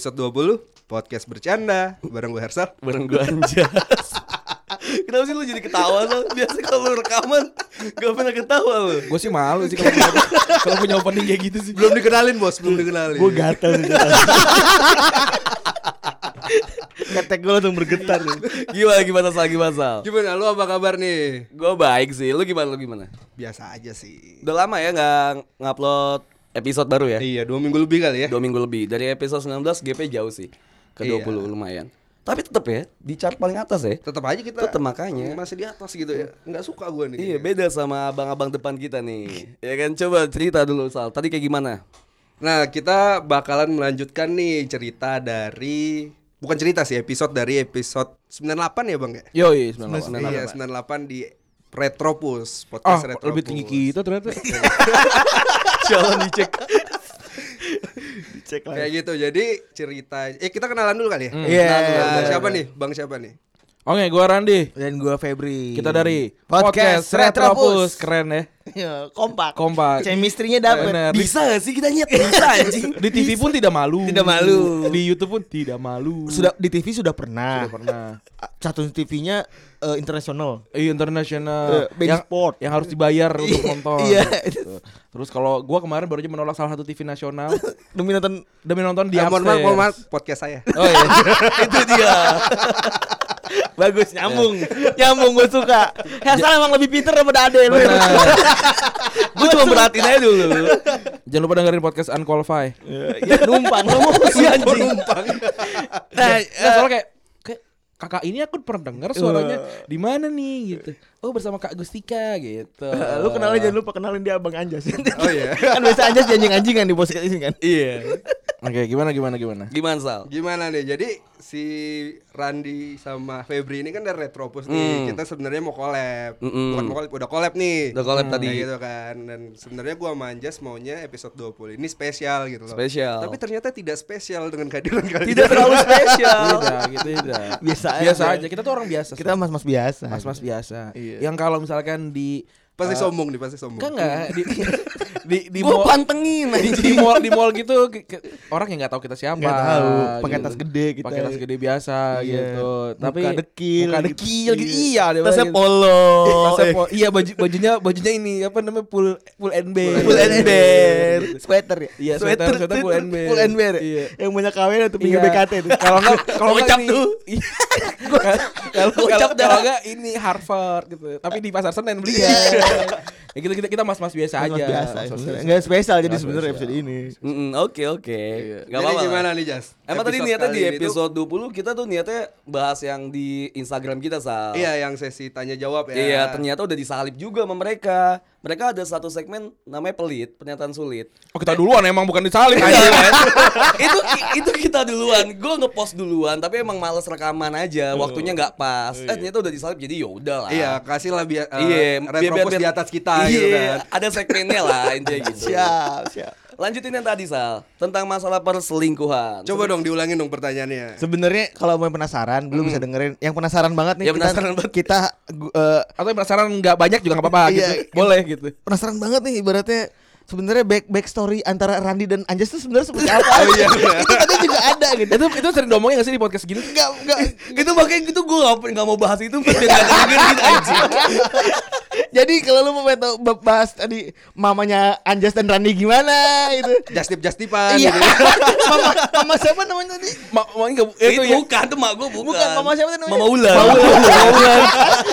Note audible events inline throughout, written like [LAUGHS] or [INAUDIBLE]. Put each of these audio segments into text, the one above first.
Episode 20 Podcast bercanda Bareng gue Hersal bareng gue Anjas [LAUGHS] Kenapa sih lu jadi ketawa lo? Biasa kalau lu rekaman Gak pernah ketawa lo Gue sih malu sih kalau punya, [LAUGHS] kalau punya opening kayak gitu sih. Belum dikenalin bos Belum dikenalin Gue gatel [LAUGHS] Ketek gue langsung bergetar nih. Gimana gimana Sal gimana Sal? Gimana lu apa kabar nih? Gue baik sih, lu gimana lu gimana? Biasa aja sih Udah lama ya nggak ngupload episode baru ya? Iya dua minggu lebih kali ya Dua minggu lebih Dari episode 19 GP jauh sih Ke Iya. 20 lumayan Tapi tetep ya Di chart paling atas ya Tetap aja kita Tetep makanya. Masih di atas gitu ya Nggak suka gue nih Iya beda sama abang-abang depan kita nih [LAUGHS] Ya kan coba cerita dulu Sal Tadi kayak gimana? Nah kita bakalan melanjutkan nih Cerita dari Bukan cerita sih Episode dari episode 98 ya bang ya? Yoi, 98. Iya 98 di Retropus Ah, Podcast Retropus lebih tinggi kita ternyata. [LAUGHS] Jangan dicek Dicek Kayak gitu jadi cerita Eh kita kenalan dulu kali ya? Iya. Kenalan dulu. Boleh, Siapa nih? Bang siapa nih? Oke, gua Randi. Dan gua Febri. Kita dari Podcast Retropus. Retropus. Keren ya. Ya, kompak. Kompak. Chemistry-nya dapet. Bener. Bisa gak sih kita nyet? Bisa anjing Di TV pun tidak malu. Tidak malu. Di YouTube pun tidak malu. Sudah di TV sudah pernah. Sudah pernah. Satu TV-nya eh, internasional. Iya internasional Eh, Band yang Sport. yang harus dibayar untuk nonton. Iya. Gitu. Terus kalau gua kemarin baru aja menolak salah satu TV nasional [LAUGHS] Demi nonton demi nonton di Eh, mohon maaf, upstairs. mohon maaf, podcast saya. Oh iya. [LAUGHS] itu dia. Bagus nyambung. nyambung gue suka. Hasan emang lebih pinter daripada Ade lu. [LAUGHS] Gue cuma berhatiin aja dulu Jangan lupa dengerin podcast Unqualified. ya numpang lu mau sih anjing. Nah, nggak, soalnya kayak kakak ini aku pernah dengar suaranya di mana nih gitu. Oh bersama Kak Gustika gitu. [LAUGHS] lu kenalin jangan lupa kenalin dia Abang Anjas. Oh iya. [LAUGHS] kan biasa Anjas anjing-anjingan di podcast ini kan. Iya Oke, gimana gimana gimana? Gimana Sal? Gimana nih? Jadi si Randi sama Febri ini kan dari Retropus nih. Kita sebenarnya mau collab. Mm-mm. Bukan mau collab, udah collab nih. Udah collab Kayak tadi. gitu kan. Dan sebenarnya gua sama Anjas maunya episode 20 ini spesial gitu loh. Spesial. Tapi ternyata tidak spesial dengan kehadiran kalian. Tidak terlalu [LAUGHS] spesial Tidak, gitu tidak. Biasa aja. biasa aja. Kita tuh orang biasa. Kita mas-mas biasa. mas-mas biasa. Iya. Yang kalau misalkan di Pasti eh, sombong nih, pasti sombong. Kan enggak di di di mall pantengin di, di mall di mall gitu ke- ke- orang yang nggak tahu kita siapa Nggak tahu, pakai gitu. tas gede kita. pakai tas gede biasa Iya. gitu tapi Muka dekil muka gitu. dekil gitu iya dia Tasnya bilang gitu. polo. Tasnya polo. iya baju bajunya bajunya ini apa namanya full full and bear Full and bear. Sweater ya? Iya, sweater- sweater full and bear. Full and bear. ya? Iya. Yang banyak kawin atau pinggir Iya. BKT kalau enggak [LAUGHS] kalau ini- tuh. [LAUGHS] Iya. kalau kalau enggak ini Harvard gitu tapi di pasar Senen beli ya [LAUGHS] [LAUGHS] kita kita kita mas mas biasa Mas aja biasa. Mas-mas sebenarnya. Nggak spesial jadi sebenarnya episode ini. Oke oke Gak Jadi apa-apa gimana nih, Jas? Emang tadi niatnya di episode 20 Kita tuh niatnya bahas yang di Instagram kita Sal. Iya, yang sesi tanya jawab ya. Iya ternyata udah disalip juga sama mereka. Mereka ada satu segmen namanya pelit Pernyataan sulit. Oh kita duluan emang bukan disalib Iya, aja kan? [LAUGHS] itu itu kita duluan. Gue ngepost duluan tapi emang males rekaman aja. Waktunya nggak pas. Eh ternyata udah disalip jadi ya udah lah. Iya, kasih lah biar iya Retropus di atas kita iya, gitu kan. ada segmennya lah intinya gitu. Siap, siap. Lanjutin yang tadi sal tentang masalah perselingkuhan Coba dong diulangin dong pertanyaannya. Sebenarnya kalau mau yang penasaran belum bisa dengerin. Yang penasaran banget nih Ya, kita penasaran banget. kita eh, atau yang penasaran nggak banyak juga nggak apa-apa Iya. gitu boleh gitu penasaran banget nih ibaratnya sebenarnya back back story antara Randi dan Anjas tuh sebenarnya seperti apa? Oh, iya, itu tadi juga ada gitu. itu itu sering diomongin nggak sih di podcast gini Enggak, enggak. gitu makanya gitu gue gak, nggak mau bahas itu biar dengerin gitu anjing Jadi Jadi kalau lu mau tahu ba- bahas tadi mamanya Anjas dan Rani gimana itu. Justip justipan Iya. gitu. [LAUGHS] mama, mama siapa namanya tadi? Ma ma enggak Eh, itu ya. bukan tuh mak gue bukan. Bukan, mama siapa namanya? Mama Ulan. Mama Ulan. Mama [LAUGHS] Ulan.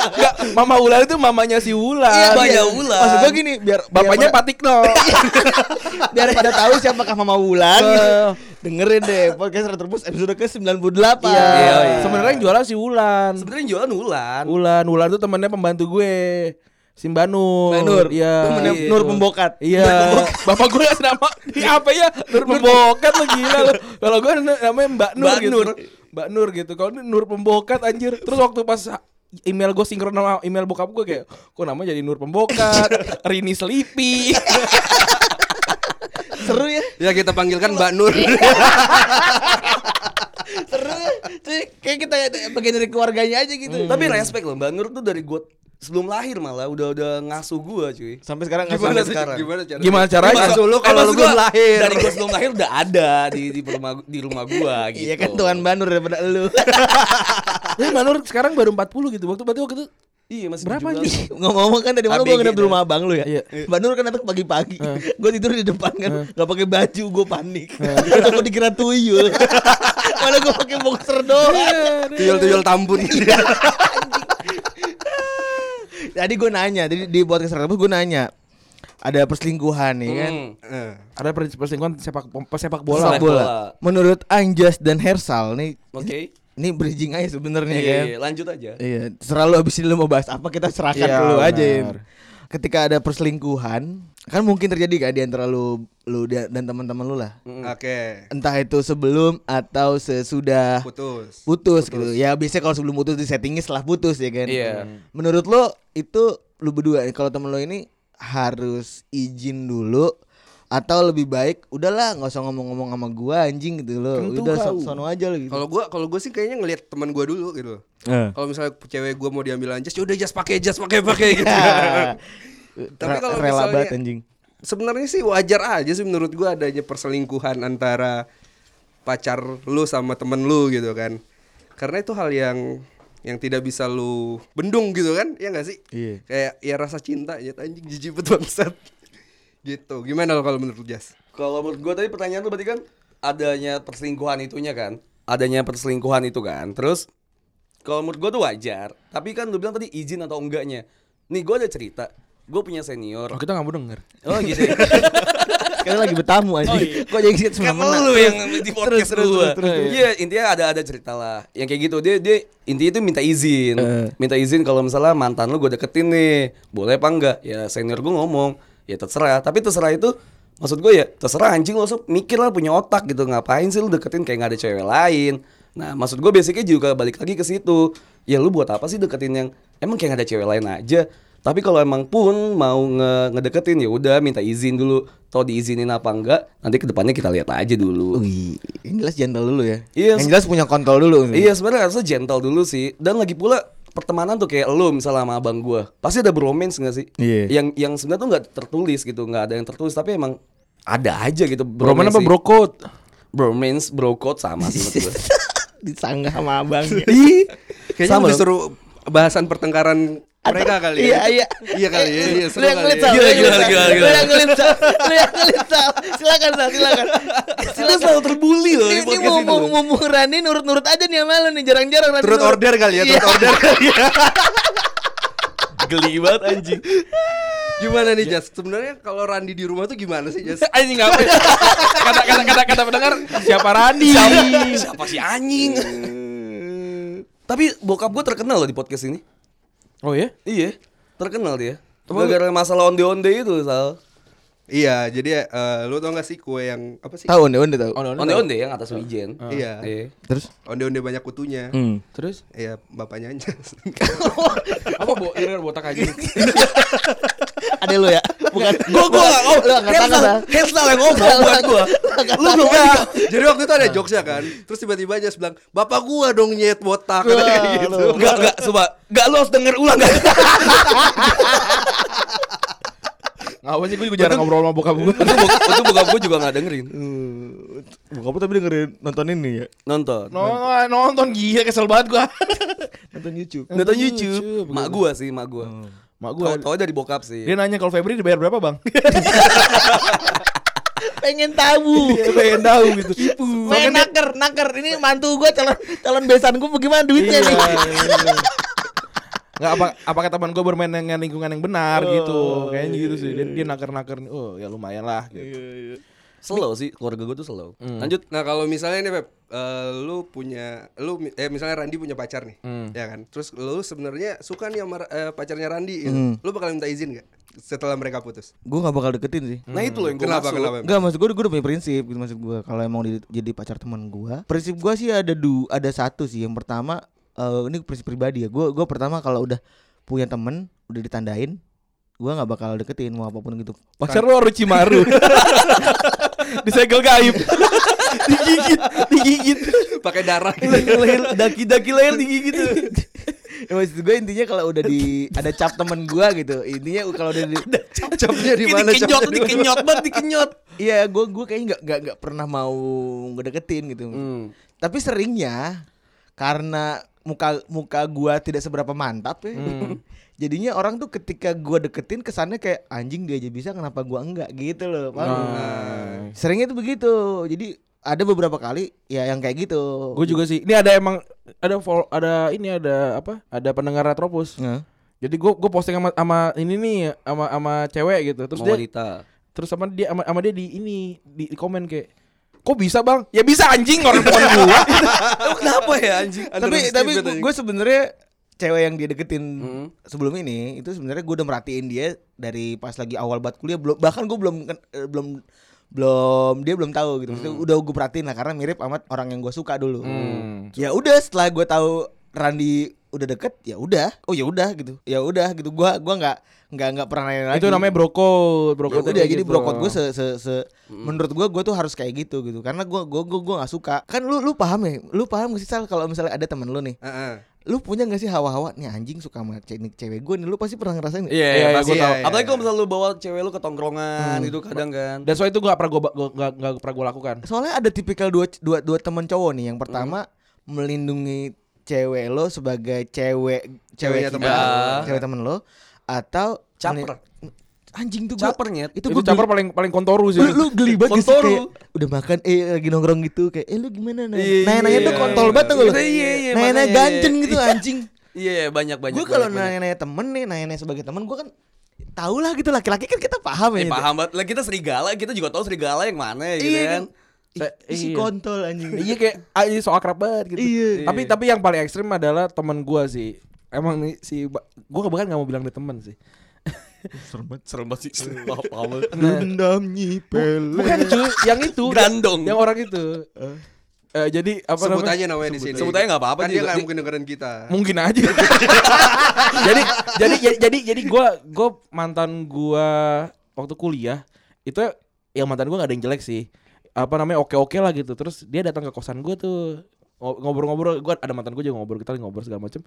Enggak, Mama Ulan itu mamanya si Ulan. Iya, Mamanya iya. Ulan. Maksud gua gini, biar Bapaknya biar, Pak Tikno. [LAUGHS] biar pada tahu siapakah Mama Wulan. Eh. Dengerin deh podcast Retropus episode ke-98. Iya. Iya, iya. Sebenarnya yang jualan si Ulan. Sebenarnya yang jualan Ulan. Ulan, Ulan tuh temannya pembantu gue. Simbanur. Mbak Nur. Iya. Temennya Iya. Nur Pembokat. Iya. Bapak gue ngasih nama Ini [LAUGHS] apa ya? Nur Pembokat lo gila lo. Kalau gue na- namanya Mbak Nur Mbak gitu. Nur. Mbak Nur gitu. Kalau ini Nur Pembokat anjir. Terus waktu pas email gue sinkron sama email bokap gue kayak kok namanya jadi Nur Pembokat, [LAUGHS] Rini Selipi. [LAUGHS] Seru ya. Ya kita panggilkan Mbak Nur. [LAUGHS] Seru ya. Cuy, kayak kita bagian dari keluarganya aja gitu. Tapi respect loh, Mbak Nur tuh dari gue sebelum lahir malah udah udah ngasuh gue cuy. Sampai sekarang Gimana sampai sekarang. Gimana caranya? Gimana caranya? Ngasuh lu kalau lu belum lahir. Dari gue sebelum lahir udah ada di di rumah di rumah gua gitu. Iya kan Tuan Banur daripada lu. Tapi Mbak Nur sekarang baru 40 gitu. Waktu berarti waktu itu Iya masih Berapa 17. anjing? [LAUGHS] Ngomong-ngomong kan tadi malam gue nginep di dah. rumah abang lu ya. Iya. Mbak Nur kan datang pagi-pagi. [LAUGHS] Gue tidur di depan kan, nggak pakai baju, gue panik. [LAUGHS] Aku dikira tuyul. Mana gue pakai boxer doang. Tuyul-tuyul tambun. Jadi gue nanya, jadi di podcast Retropus gue nanya, ada perselingkuhan nih kan. Hmm. Eh, ada pers- perselingkuhan sepak sepak bola. Sepak Sepak bola. bola. Menurut Anjas dan Hersal nih, Oke. Ini bridging aja sebenarnya Iya, kan. iya, lanjut aja. Iya, terserah lu abis ini lu mau bahas apa kita serahkan Iya, dulu aja. Im. Ketika ada perselingkuhan, kan mungkin terjadi kan di antara lu lu dan teman-teman lu lah. Oke. Entah itu sebelum atau sesudah Putus. putus, gitu. Ya biasanya kalau sebelum putus di settingnya setelah putus ya kan. Iya. Menurut lo itu lu berdua kalau temen lo ini harus izin dulu atau lebih baik udahlah nggak usah ngomong-ngomong sama gua anjing gitu lo. Tentu Udah so- sono aja lo gitu. Kalau gua kalau gua sih kayaknya ngelihat teman gua dulu gitu. Eh. Kalau misalnya cewek gua mau diambil anjas, ya udah jas pakai jas pakai pakai gitu. [LAUGHS] Tapi kalau rela misalnya- banget anjing. Sebenarnya sih wajar aja sih menurut gua adanya perselingkuhan antara pacar lu sama temen lu gitu kan. Karena itu hal yang yang tidak bisa lu bendung gitu kan, ya nggak sih? Iya. Kayak ya rasa cinta ya anjing jijik banget bangsat. Gitu. Gimana lo kalau menurut Jas? Kalau menurut gua tadi pertanyaan lu berarti kan adanya perselingkuhan itunya kan? Adanya perselingkuhan itu kan. Terus kalau menurut gua tuh wajar. Tapi kan lu bilang tadi izin atau enggaknya. Nih gua ada cerita. Gue punya senior. Oh, kita nggak mau denger. Oh gitu. ya? [LAUGHS] Sekarang lagi bertamu anjing. Kok jadi shit kan semena lu yang di podcast terus, gua. terus, terus. Iya, intinya ada ada cerita lah. Yang kayak gitu dia dia intinya itu minta izin. Eh. Minta izin kalau misalnya mantan lu gue deketin nih. Boleh apa enggak? Ya senior gue ngomong, ya terserah. Tapi terserah itu maksud gue ya terserah anjing lo mikir lah punya otak gitu. Ngapain sih lu deketin kayak nggak ada cewek lain? Nah, maksud gue basicnya juga balik lagi ke situ. Ya lu buat apa sih deketin yang emang kayak nggak ada cewek lain aja? Tapi kalau emang pun mau nge ngedeketin ya udah minta izin dulu. Tau diizinin apa enggak? Nanti ke depannya kita lihat aja dulu. Wih, yang jelas gentle dulu ya. Iya. Yang jelas punya kontrol dulu. Iya sebenarnya harusnya gentle dulu sih. Dan lagi pula pertemanan tuh kayak lu misalnya sama abang gua, pasti ada bromance gak sih? Iya. Yang yang sebenarnya tuh nggak tertulis gitu, nggak ada yang tertulis tapi emang ada aja gitu. Broman apa brokot? Bromance, bro code sama sih menurut gua. [LAUGHS] Disanggah sama. Ih, kayaknya Sama disuruh bahasan pertengkaran mereka kali Iya, ya. iya. Iya kali ya. Iya, seru kali ngelit ya. Gila, gila, gila, gila. Lu yang ngelit Sal. Lu yang ngelit Sal. Silakan Sal, silakan. Kita selalu terbully loh di Ini podcast mau ini. mau loh. ngomong Rani nurut-nurut aja nih sama lu nih jarang-jarang Rani Turut nurut. order kali ya, Iya. turut order kali ya. [LAUGHS] Geli banget anjing. Gimana nih Jas? Sebenarnya kalau Randi di rumah tuh gimana sih Jas? [LAUGHS] Anjing apa? Kata kata kata kata pendengar siapa Randi? Siapa, siapa sih anjing? Tapi bokap gua terkenal loh di podcast ini. Oh ya? Iya, terkenal dia. Gara-gara masalah onde-onde itu, Sal. Iya, jadi eh, lu tau gak sih kue yang apa sih? Tahu. Oh, no, no, no. Onde-onde yang atas wijen. Iya. Iya. Terus? Onde-onde banyak kutunya. Hmm. Terus Iya, bapaknya Anjas. [LAUGHS] apa bo irir botak aja? [LAUGHS] Ada lu ya? Bukan. [LAUGHS] Gua gua enggak oh, Sal. Hensal yang ngomong buat gua. [LAUGHS] Lu belum Enggak. [LAUGHS] Jadi waktu itu ada jokesnya kan. Terus tiba-tiba Jas bilang, "Bapak gua dong nyet botak." Kayak gitu. Enggak, enggak, coba. Enggak lu harus denger ulang enggak? Ngapain sih gue juga jarang ngobrol sama bokap gue. Itu bok- itu bokap gua juga enggak dengerin. Bukan apa tapi dengerin nonton ini ya. Nonton. nonton gila kesel banget gua. Nonton YouTube. Nonton YouTube. Mak gua sih, mak gua. Mak gue Tahu-tahu dari bokap sih. dia nanya kalau Febri dibayar berapa bang? Pengen tahu. Dia pengen tahu gitu. Pengen naker, naker. Ini mantu gue calon calon besan gue bagaimana duitnya nih? Nggak apa apakah teman gue bermain dengan lingkungan yang benar gitu. Kayaknya gitu sih. Dia, dia naker-naker nih. Oh, ya lumayan lah gitu. Slow sih, keluarga gue tuh slow. Hmm. Lanjut. Nah kalau misalnya nih Pep, eh, lu punya, lu eh misalnya Randi punya pacar nih, Hmm. ya kan? Terus lu sebenarnya suka nih sama eh, pacarnya Randi, gitu. Hmm. lu bakal minta izin gak setelah mereka putus? Gue gak bakal deketin sih. Nah itu loh yang gue Kenapa? maksud. Kenapa? Enggak maksud gue gue udah punya prinsip gitu maksud gue kalau emang di- jadi pacar teman gue prinsip gue sih ada du ada satu sih yang pertama eh, ini prinsip pribadi ya gue gue pertama kalau udah punya temen udah ditandain gue nggak bakal deketin mau apa pun gitu Pacar lu Orochimaru. [LAUGHS] Disegel gaib. [LAUGHS] digigit, digigit. Pakai darah gitu. leher daki-daki leher digigit ya, maksud gue intinya kalau udah di ada cap temen gue gitu intinya kalau udah di, Capnya di mana? Dikenyot, capnya di mana? dikenyot banget, dikenyot. iya gue gue kayaknya nggak nggak nggak pernah mau ngedeketin gitu Hmm. tapi seringnya karena muka muka gua tidak seberapa mantap ya. Jadinya orang tuh ketika gua deketin kesannya kayak anjing dia aja bisa kenapa gua enggak gitu loh. Paham? Nah. Seringnya tuh begitu. Jadi ada beberapa kali ya yang kayak gitu. Gue juga sih. Ini ada emang ada follow, ada ini ada apa? Ada pendengar Retropus. Nah. Jadi gue gue posting sama sama ini nih sama sama cewek gitu. Terus Mau dia wanita. terus sama dia sama, sama dia di ini di, di komen kayak kok bisa bang? Ya bisa anjing orang teman [LAUGHS] gua. Kenapa ya anjing? tapi tapi gue sebenarnya cewek yang dia deketin Hmm. sebelum ini itu sebenarnya gue udah merhatiin dia dari pas lagi awal banget kuliah. Belum bahkan gue belum eh, belum belum dia belum tahu gitu. Maksudnya udah gue perhatiin lah karena mirip amat orang yang gue suka dulu. Hmm. ya udah setelah gue tahu Randi udah deket ya udah. Oh ya udah gitu. Ya udah gitu. Gue gua nggak nggak nggak pernah nanya lagi. Itu namanya brokot, Ya brokot. udah jadi brokot gue se, se, se- menurut gue gue tuh harus kayak gitu gitu. Karena gue gue gue gue nggak suka. Kan lu lu paham ya? Lu paham gak sih Sal kalau misalnya ada temen lu nih? Heeh. Lu punya gak sih hawa-hawa nih anjing suka sama cewek cewek gue nih lu pasti pernah ngerasain nggak? Iya, Iya, iya, iya, gue iya, tahu. iya. Apalagi kalau misalnya lu bawa cewek lu ke tongkrongan itu kadang kan. Dan soal itu gak pernah gue gak, gak pernah gue lakukan. soalnya ada tipikal dua dua dua teman cowok nih yang pertama melindungi cewek lo sebagai cewek Ceweknya cewek temen cewek temen lo atau Caper. Anjing tuh Caper nyet. itu Itu, gue caper paling paling kontoru sih. lu, lu geli banget sih Kontoru. kayak udah makan eh lagi nongkrong gitu kayak eh lu gimana nah Iya, nanya-nanya tuh iya. kontol banget tuh lu Iya, iya, iya, nanya-nanya makanya. ganjen gitu anjing Iya, iya, banyak banyak. gue kalau banyak. nanya-nanya temen nih nanya-nanya sebagai temen gue kan tau lah gitu laki-laki kan kita paham ya Eh, paham banget. Lah kita serigala, kita juga tahu serigala yang mana ya gitu Iya kan. kan Sa- Ih, si iya. kontol anjing Iya kayak ah, ini so akrab banget gitu. Iya. Tapi tapi yang paling ekstrim adalah teman gua sih. Emang nih si gua bahkan nggak mau bilang dia teman sih. Serem banget sih. Paham banget. dendam nyipel Bukan cuy, yang itu. Grandong. Yang orang itu. Eh, jadi apa Sebut namanya? aja namanya di sini. Sebut aja nggak apa-apa Kan dia nggak mungkin dengerin kita. Mungkin aja. jadi [LAUGHS] jadi jadi jadi jadi gua gua mantan gua waktu kuliah itu yang mantan gua gak ada yang jelek sih. Apa namanya oke-oke lah gitu. Terus dia datang ke kosan gua tuh Ngo- ngobrol-ngobrol gua ada mantan gua juga ngobrol kita lagi ngobrol segala macem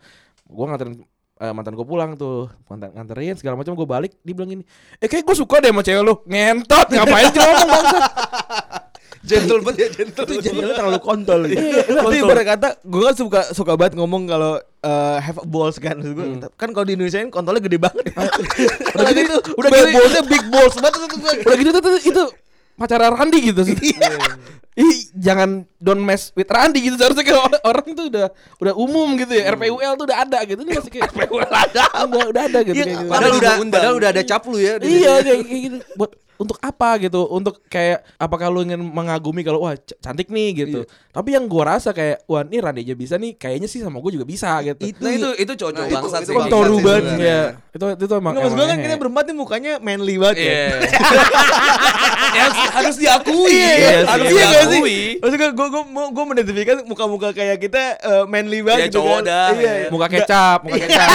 gua nganterin eh, mantan gua pulang tuh. Mantan nganterin segala macam gua balik dia bilang gini eh kayak gua suka deh sama cewek lu. Ngentot ngapain sih ngomong bangsa [LAUGHS] Gentle banget ya gentle. itu jadinya terlalu kontol gitu. Tapi ibarat kata gue kan suka suka banget ngomong kalau eh, have a balls kan. Maksud gua, kan kalau di Indonesia kan kontolnya gede banget. [LAUGHS] udah gitu itu udah gitu ballsnya big balls banget udah gitu itu pacar Randi gitu sih Ih, jangan don't mess with Randi gitu seharusnya kayak orang, tuh udah udah umum gitu ya RPUL tuh udah ada gitu ini masih kayak RPUL ada udah udah ada gitu Iya, kayak gitu. Padahal Ada udah undang-undang. padahal udah ada cap lu ya. Iya kayak, gitu. Buat untuk apa gitu? Untuk kayak apakah lu ingin mengagumi kalau wah cantik nih gitu. Tapi yang gua rasa kayak wah ini Randy aja bisa nih, kayaknya sih sama gua juga bisa gitu. Itu Nah itu itu cowok Nah, itu- itu sih. banget sebenarnya. ya. Itu itu emang. Nggak, maksud gue kan kita hehe. berempat nih mukanya manly banget ya. Iya. [LAUGHS] Ya, harus diakui. Iya, iya, harus iya diakui. Maksudnya gue gue mau gue mendentifikasi muka-muka kayak kita eh, manly banget Ya, gitu cowok kan. dah, Iya. ya. muka kecap, muka kecap.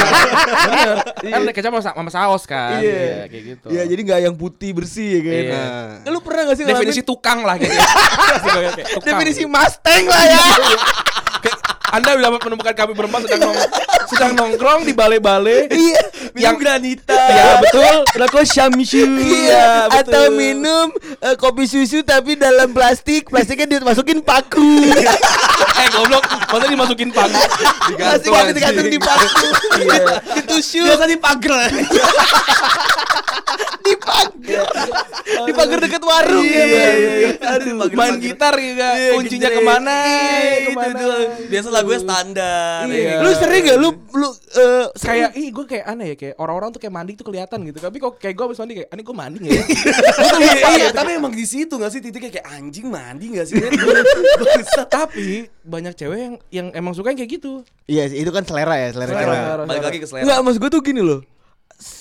Bener. Kan kecap sama, sama saus kan. Iya. Iya, kayak gitu. Iya, jadi nggak yang putih bersih ya kan. Iya. Eh, Lu pernah gak sih definisi tukang lah gitu. [LAUGHS] Kayak tukang. Mustang lah ya. Anda bisa menemukan kami berempat sedang nong sedang nongkrong di balai-balai. Iya. Yang granita. Ya betul. Rokok syamshu. Iya, atau minum eh, kopi susu tapi dalam plastik, plastiknya dimasukin paku. [LAUGHS] eh goblok, masa dimasukin paku? Plastiknya digantung di paku. Iya. Ditusuk Biasa di pagar. [LAUGHS] di pagar. Di pagar dekat warung. Iya, iya, iya. Aduh, Main gitar juga Iya, kuncinya gitu. ke mana? Iya, itu ke mana? tuh. Biasa lagunya standar. Iya. ya. Lu sering gak lu lu eh, kayak ih gue kayak aneh ya kayak orang-orang tuh kayak mandi tuh kelihatan gitu tapi kok kayak gue abis mandi kayak aneh gue mandi nggak ya [LAUGHS] Iya, iya, tapi emang di situ gak sih titiknya kayak anjing mandi gak sih? [LAUGHS] Tapi banyak cewek yang yang emang suka yang kayak gitu Iya itu kan selera ya, selera. Selera. cewek. Balik lagi ke selera. Enggak, maksud gue tuh gini loh.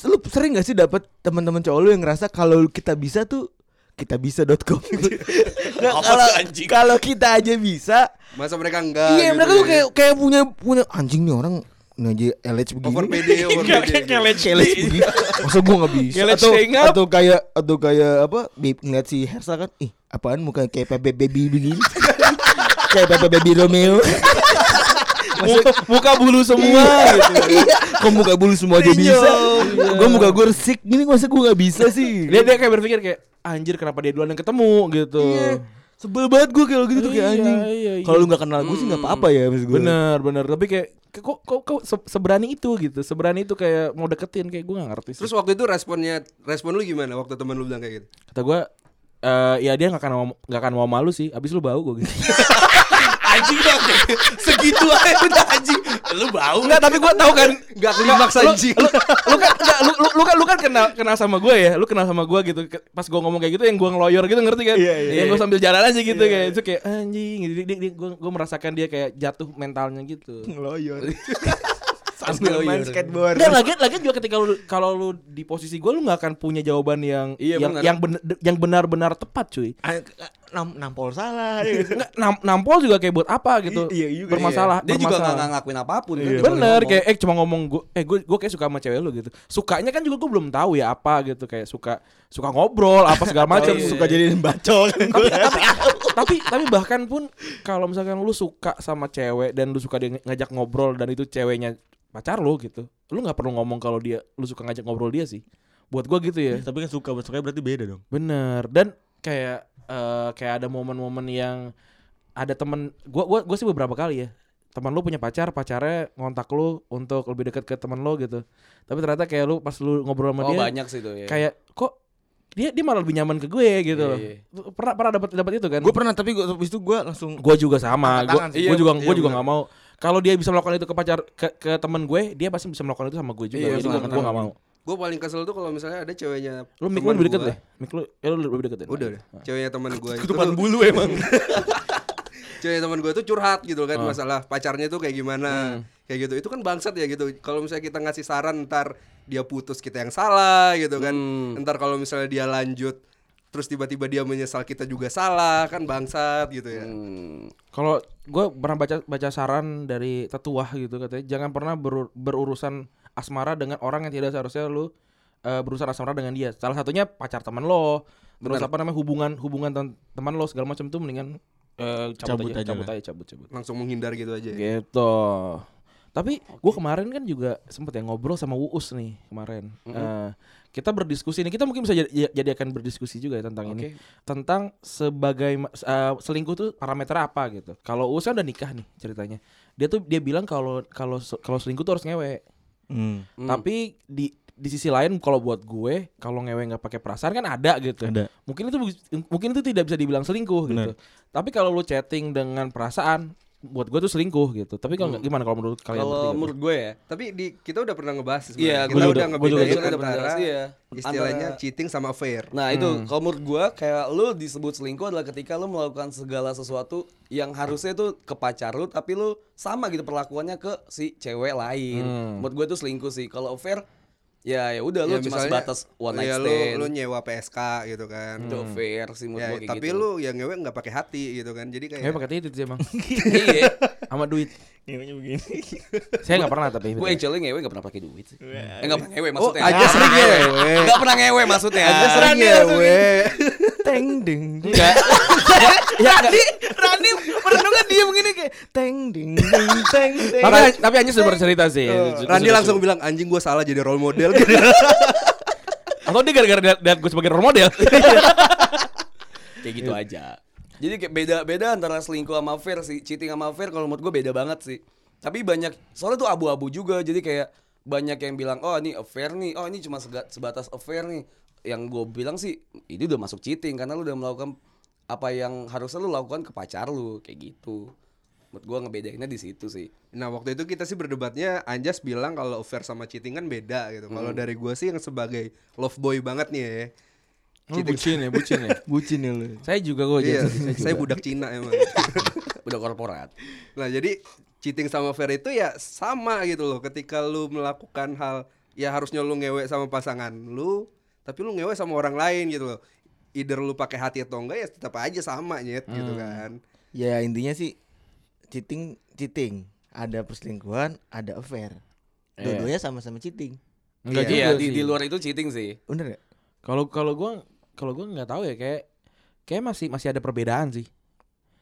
Lu sering gak sih dapat teman-teman cowok lu yang ngerasa kalau kita bisa tuh kita bisa.com [LAUGHS] Nggak, Apa kalau kalau kita aja bisa Masa mereka enggak iya gitu mereka tuh kayak kayak punya punya anjing nih orang ini aja LH begini. Over PD [LAUGHS] over PD Kayak LH begini. Masa gue gak bisa? Atau, atau kayak Atau kayak apa bi- Ngeliat si Hersa kan Ih apaan muka kayak Pepe Baby begini? [LAUGHS] Kayak Pepe Baby Romeo. Muka, muka bulu semua gitu. Iya. Kok muka bulu semua aja bisa? Gue muka gue resik Gini masa gue gak bisa sih? Dia dia kayak berpikir kayak anjir kenapa dia duluan yang ketemu? Gitu. Iya Sebel banget gue kalau gitu tuh kayak Iya, anjing. iya, iya. Kalau lu gak kenal gue sih gak apa-apa ya maksud gue bener bener tapi kayak kok kok, kok se- seberani itu gitu. Seberani itu kayak mau deketin kayak gue gak ngerti sih. Terus waktu itu responnya respon lu gimana waktu teman lu bilang kayak gitu? Kata gue eh ya dia nggak akan mau nggak akan mau malu sih. Abis lu bau gue gitu [LAUGHS] anjing dong. [LAUGHS] Segitu aja udah anjing. Lu bau Enggak, tapi gua tahu kan Nggak klimaks anjing. Lu, lu kan enggak, lu, lu, lu kan lu kan kenal kenal sama gue ya. Lu kenal sama gue gitu. Pas gua ngomong kayak gitu yang gua ngeloyor gitu ngerti kan? Iya, iya. Yang gua sambil jalan aja gitu kayak itu kayak anjing gitu. Dia, dia, gua, gua merasakan dia kayak jatuh mentalnya gitu. Ngeloyor [LAUGHS] Sambil main skateboard Dan lagi lagi juga ketika lu kalau lu di posisi gue lu nggak akan punya jawaban yang Iya, yang benar. yang benar yang benar-benar tepat cuy. Nam nampol salah ya. Nggak, nam- nampol juga kayak buat apa gitu. I- iya juga, bermasalah. Dia juga bermasalah. gak, gak ngakuin apa pun kan. Iya, Dia cuma Bener ngomong. kayak eh cuma ngomong gue eh gue gue kayak suka sama cewek lu gitu. Sukanya kan juga gue belum tahu ya apa gitu kayak suka suka ngobrol apa segala [LAUGHS] macam. iya. Suka jadiin bacol kan tapi, tapi tapi tapi bahkan pun kalau misalkan lu suka sama cewek dan lu suka dia ngajak ngobrol dan itu ceweknya pacar lu gitu. Lu nggak perlu ngomong kalau dia lu suka ngajak ngobrol dia sih. Buat gue gitu ya. Tapi kan suka suka berarti beda dong. Bener dan kayak eh, kayak ada momen-momen yang ada temen gua gua gua sih beberapa kali ya teman lu punya pacar pacarnya ngontak lu untuk lebih dekat ke teman lu gitu. Tapi ternyata kayak lu pas lu ngobrol sama Oh dia banyak sih itu ya. kayak kok dia dia malah lebih nyaman ke gue? gitu Iya, loh. Iya. pernah pernah dapat dapat itu kan? Gue pernah tapi gue habis itu gue langsung gue juga sama gue gue Iya, juga iya gue juga nggak mau. Kalau dia bisa melakukan itu ke pacar ke, ke teman gue dia pasti bisa melakukan itu sama gue juga. Iya, jadi gue gue nggak mau gue paling kesel tuh kalau misalnya ada ceweknya lu mik lu lebih deket deh? Mik lu ya lu lebih deket udah udah ceweknya teman gue itu ketupan bulu emang. [LAUGHS] cewek teman gue tuh curhat gitu kan Oh. masalah pacarnya tuh kayak gimana kayak gitu. Itu kan bangsat ya gitu. Kalau misalnya kita ngasih saran ntar dia putus kita yang salah gitu kan. Hmm. ntar kalau misalnya dia lanjut terus tiba-tiba dia menyesal kita juga salah kan bangsat gitu ya. Hmm. Kalau gue pernah baca baca saran dari tetua gitu katanya jangan pernah berur- berurusan asmara dengan orang yang tidak seharusnya lu eh, berurusan asmara dengan dia. Salah satunya pacar teman lo, terus apa namanya hubungan hubungan tem- teman lo segala macam tuh mendingan eh, cabut, Cabut aja, aja cabut aja, cabut, cabut. langsung menghindar gitu aja ya. Gitu. Tapi gue kemarin kan juga sempet ya ngobrol sama Uus nih kemarin. Eh, kita berdiskusi nih, kita mungkin bisa jadi, jadi akan berdiskusi juga ya tentang ini. Tentang sebagai eh, selingkuh tuh parameter apa gitu. Kalau Uus kan udah nikah nih ceritanya. Dia tuh dia bilang kalau kalau kalau selingkuh tuh harus ngewe. Hmm. Tapi di di sisi lain kalau buat gue kalau ngewe nggak pakai perasaan kan ada gitu. Ada. Mungkin itu mungkin itu tidak bisa dibilang selingkuh gitu. Tapi kalau lu chatting dengan perasaan buat gue tuh selingkuh gitu. Tapi kalau nggak gimana kalau menurut kalian Kalau menurut gue ya. tapi di kita udah pernah ngebahas sebenarnya. Iya, kita udah juga ngebedain udah antara iya. istilahnya Antara- cheating sama affair Nah itu Hmm. kalau menurut gua kayak lu disebut selingkuh adalah ketika lu melakukan segala sesuatu yang harusnya itu ke pacar lu tapi lu sama gitu perlakuannya ke si cewek lain. Hmm. Menurut gua itu selingkuh sih. Kalau affair ya ya udah lu Ya, cuma misalnya, sebatas one night ya, lu, stand. lu nyewa PSK gitu kan Itu affair sih menurut ya, gua kayak tapi gitu. lu yang ngewe nggak pakai hati gitu kan jadi kayak Ngewe pakai titit sih emang. [LAUGHS] iya. sama duit. Ngewenya begini. [LAUGHS] Saya nggak pernah tapi. Gue actually ngewe gak pernah pakai duit sih. Eh gak pernah ngewe oh maksudnya. aja sering ngewe Gak pernah ngewe maksudnya. aja sering ngewe teng ding ding. Enggak. ya, Rani, Rani merenungkan dia begini kayak teng ding ding teng teng. tapi tapi Anjing sudah bercerita sih. Randy langsung bilang anjing gue salah jadi role model [LAUGHS] gitu. atau dia gara-gara lihat- gue sebagai role model. [LAUGHS] Kayak gitu aja. Jadi kayak beda-beda antara selingkuh sama affair sih. Cheating sama affair kalau menurut gue beda banget sih. Tapi banyak soalnya tuh abu-abu juga. Jadi kayak banyak yang bilang, "Oh, ini affair nih. Oh, ini cuma sebatas affair nih." Yang gue bilang sih, ini udah masuk cheating karena lu udah melakukan apa yang harusnya lu lakukan ke pacar lu kayak gitu. Menurut gue ngebedainnya di situ sih. Nah waktu itu kita sih berdebatnya Anjas bilang kalau affair sama cheating kan beda gitu. Kalau dari gue sih yang sebagai love boy banget nih ya. Oh, bucin ya, bucin ya. [LAUGHS] bucin ya lu. Saya juga kok Iya, jadi saya budak Cina emang. [LAUGHS] Udah korporat. nah jadi cheating sama affair itu ya sama gitu loh. Ketika lu melakukan hal ya harusnya lu ngewe sama pasangan lu, tapi lu ngewe sama orang lain gitu loh. Either lu pakai hati atau enggak ya tetap aja sama nyet gitu kan. Ya intinya sih cheating cheating. Ada perselingkuhan, ada affair. Iya. Dua-duanya sama-sama cheating. Enggak Iya, juga di, sih. di luar itu cheating sih. Bener gak? Kalau kalau gua kalau gua nggak tahu ya kayak kayak masih masih ada perbedaan sih.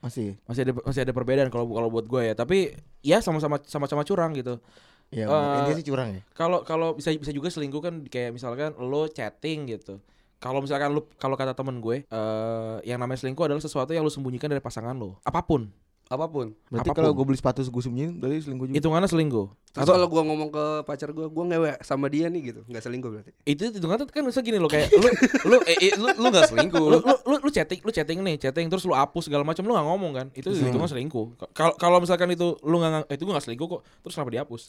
Masih. Masih ada masih ada perbedaan kalau kalau buat gue ya. Tapi ya sama-sama sama-sama curang gitu. Ya, Eh, intinya sih curang ya. Kalau kalau bisa bisa juga selingkuh kan kayak misalkan lo chatting gitu. Kalau misalkan lu kalau kata temen gue, eh yang namanya selingkuh adalah sesuatu yang lu sembunyikan dari pasangan lo. Apa pun. Apa pun. Berarti kalau gue beli sepatu gue sembunyiin berarti selingkuh juga. Hitungannya selingkuh. Terus kalau gua ngomong ke pacar gua, gua ngewe sama dia nih gitu, nggak selingkuh berarti. Itu hitungannya kan bisa gini lo kayak lu lu Eh, eh, lu lu gak selingkuh. lu, lu, lu, lu chatting lu chatting nih chatting terus lu hapus segala macam lu nggak ngomong kan itu itu mah selingkuh kalau kalau misalkan itu lu nggak eh, itu gue nggak selingkuh kok terus kenapa dihapus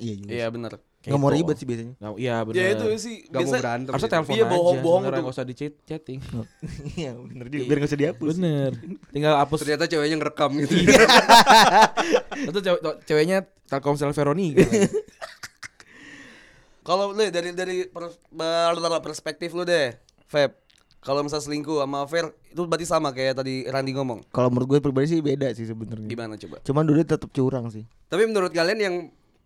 Iya juga. Iya benar. Nggak mau ribet sih biasanya. Nggak- iya benar Ya itu sih Gak mau berantem. harusnya gitu. telepon Iya, aja bohong-bohong tuh. nggak usah di chat chatting [LAUGHS] Iya bener juga. Biar nggak usah dihapus. bener [LAUGHS] tinggal hapus Ternyata ceweknya ngerekam gitu. [LAUGHS] itu cewek ceweknya Telkomsel Veroni gitu. Kalau lu dari dari perspektif lu deh, Feb. Kalau misal selingkuh sama affair itu berarti sama kayak tadi Randy ngomong. Kalau menurut gue pribadi sih beda sih sebenarnya. Gimana coba? Cuman dulu tetap curang sih. Tapi menurut kalian yang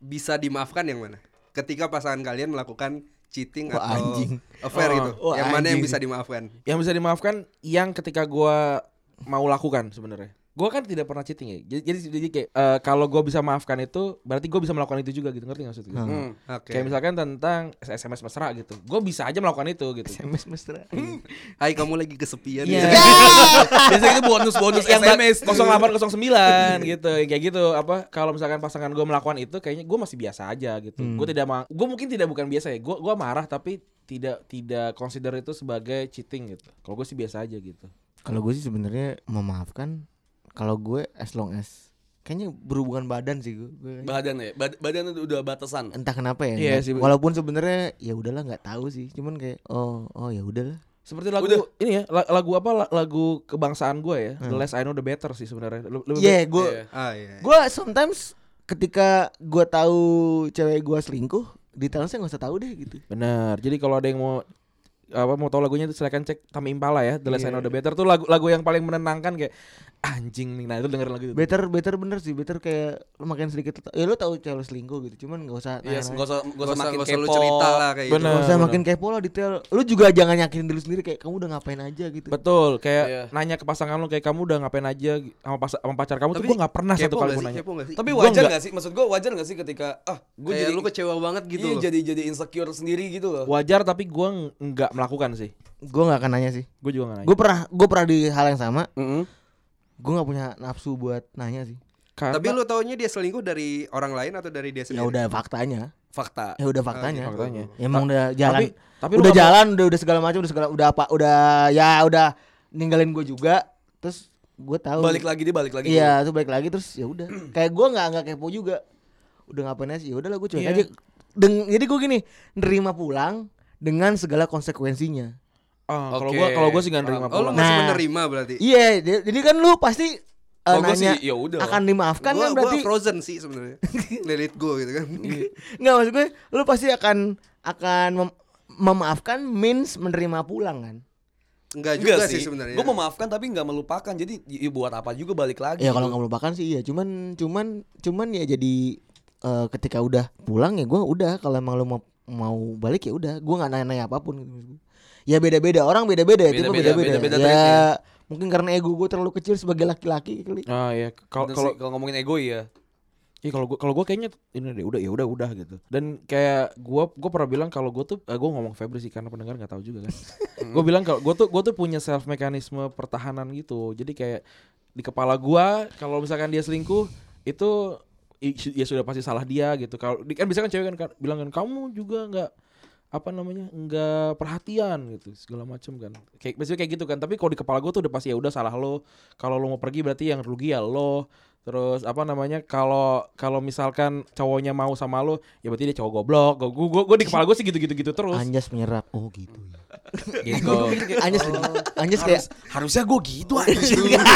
bisa dimaafkan yang mana? Ketika pasangan kalian melakukan cheating Wah, atau anjing. affair Oh, gitu. wah, yang mana yang anjing. bisa dimaafkan? yang bisa dimaafkan yang ketika gua mau lakukan sebenarnya Gua kan tidak pernah cheating ya. Jadi jadi, jadi kayak eh, kalau gua bisa maafkan itu berarti gua bisa melakukan itu juga gitu. Ngerti nggak maksud gue Hmm. Oke. kayak misalkan tentang SMS mesra gitu. Gue bisa aja melakukan itu gitu. SMS mesra. [LAUGHS] Hai kamu lagi kesepian. Iya. [LAUGHS] ya. [LAUGHS] Biasanya itu bonus-bonus yang SMS. 0809 gitu. Yang kayak gitu. Apa kalau misalkan pasangan gue melakukan itu kayaknya gue masih biasa aja gitu. Gue tidak ma gue mungkin tidak bukan biasa ya. Gue gua marah tapi tidak tidak consider itu sebagai cheating gitu. Kalau gue sih biasa aja gitu. Kalau gue sih sebenarnya memaafkan kalau gue as long as kayaknya berhubungan badan sih gue. Badan ya, bad- badan itu udah batasan. Entah kenapa ya. Iya nggak- sih. Walaupun sebenarnya ya udahlah nggak tahu sih. Cuman kayak oh oh ya udahlah. seperti lagu Udah. ini ya la- lagu apa la- lagu kebangsaan gue ya the less I know the better sih sebenarnya Iya, gue Iya. Ah iya. gue sometimes ketika gue tahu cewek gue selingkuh, detailnya nggak usah tahu deh gitu. benar jadi kalau ada yang mau apa mau tahu lagunya itu silakan cek Tami Impala ya The Less I Iya. Know The Better tuh lagu lagu yang paling menenangkan kayak anjing nih nah itu dengerin lagu itu Better better bener sih, better kayak lu makin sedikit ya lu tahu cewek lu selingkuh gitu. Cuman nggak usah Iya, nahan- gak usah gak Gak usah makin gak kepo. cerita lah kayak gitu. Bener. Gak usah makin kepo lah detail. Lu juga jangan yakinin diri sendiri kayak kamu udah ngapain aja gitu. Betul, kayak Iya. nanya ke pasangan lu kayak kamu udah ngapain aja sama, pas, sama pacar kamu tuh Tapi gue nggak pernah satu kali nggak nanya. Nggak sih? Tapi wajar nggak. gak sih? Maksud gue wajar gak sih ketika ah gue jadi lu kecewa banget gitu iya, jadi jadi insecure sendiri gitu loh. Wajar tapi gue nggak melakukan sih. Gue nggak akan nanya sih. Gue juga nggak nanya. Gue pernah gue pernah di hal yang sama. Mm-mm. Gue nggak punya nafsu buat nanya sih. Karena- Tapi lu taunya dia selingkuh dari orang lain atau dari dia Ya sendiri? udah faktanya. Fakta. Ya udah faktanya. faktanya. Emang udah jalan. Tapi tapi udah jalan, udah udah segala macam, udah segala udah apa, udah ya udah ninggalin gue juga. Terus gue tahu. Balik lagi dia balik lagi. Iya, tuh balik lagi terus ya udah. [CLEARS THROAT] Kayak gue nggak nggak kepo juga. Udah ngapain aja? Ya udahlah gue cuek Iya. aja. Deng, jadi gue gini, nerima pulang dengan segala konsekuensinya. Ah, kalau gue kalau gue sih nggak nerima Oh lu pulang. masih Nah. menerima berarti? Iya, jadi jadi kan lu pasti eh, Kalau gue sih nanya ya udah. akan dimaafkan gua, kan berarti gua frozen sih sebenarnya. Let it go gitu kan. Nggak maksud gue lu pasti akan akan mem- memaafkan means menerima pulang kan. Enggak juga Enggak sih sih. sebenarnya. Gue memaafkan tapi nggak melupakan. Jadi ya buat apa juga balik lagi. Ya kalau nggak melupakan sih iya, cuman cuman cuman ya jadi eh, ketika udah pulang ya gue udah kalau emang lu mau mau balik ya udah, gue nggak nanya-nanya apa pun gitu. Ya beda-beda orang beda-beda ya, tipe Beda-beda, Ya mungkin karena ego gue terlalu kecil sebagai laki-laki kali. Ah ya kalau kalau ngomongin ego ya. Iya kalau gua kalau gua kayaknya ini deh udah ya udah udah gitu. Dan kayak gua gua pernah bilang kalau gua tuh eh, gua ngomong Febri sih karena pendengar nggak tahu juga kan. [LAUGHS] gua bilang kalau gua tuh gua tuh punya self mekanisme pertahanan gitu. Jadi kayak di kepala gua kalau misalkan dia selingkuh itu ya sudah pasti salah dia gitu. Kalau kan bisa kan cewek kan ka- bilang kan kamu juga nggak apa namanya nggak perhatian gitu segala macam kan kayak biasanya kayak gitu kan tapi kalau di kepala gue tuh udah pasti ya udah salah lo kalau lo mau pergi berarti yang rugi ya lo terus apa namanya kalau kalau misalkan cowoknya mau sama lo ya berarti dia cowok goblok gue gue gue di kepala gue sih gitu gitu gitu terus Anjas menyerap. Oh gitu. ya. Gitu Anjas Anjas kayak Harusnya gue gitu aja.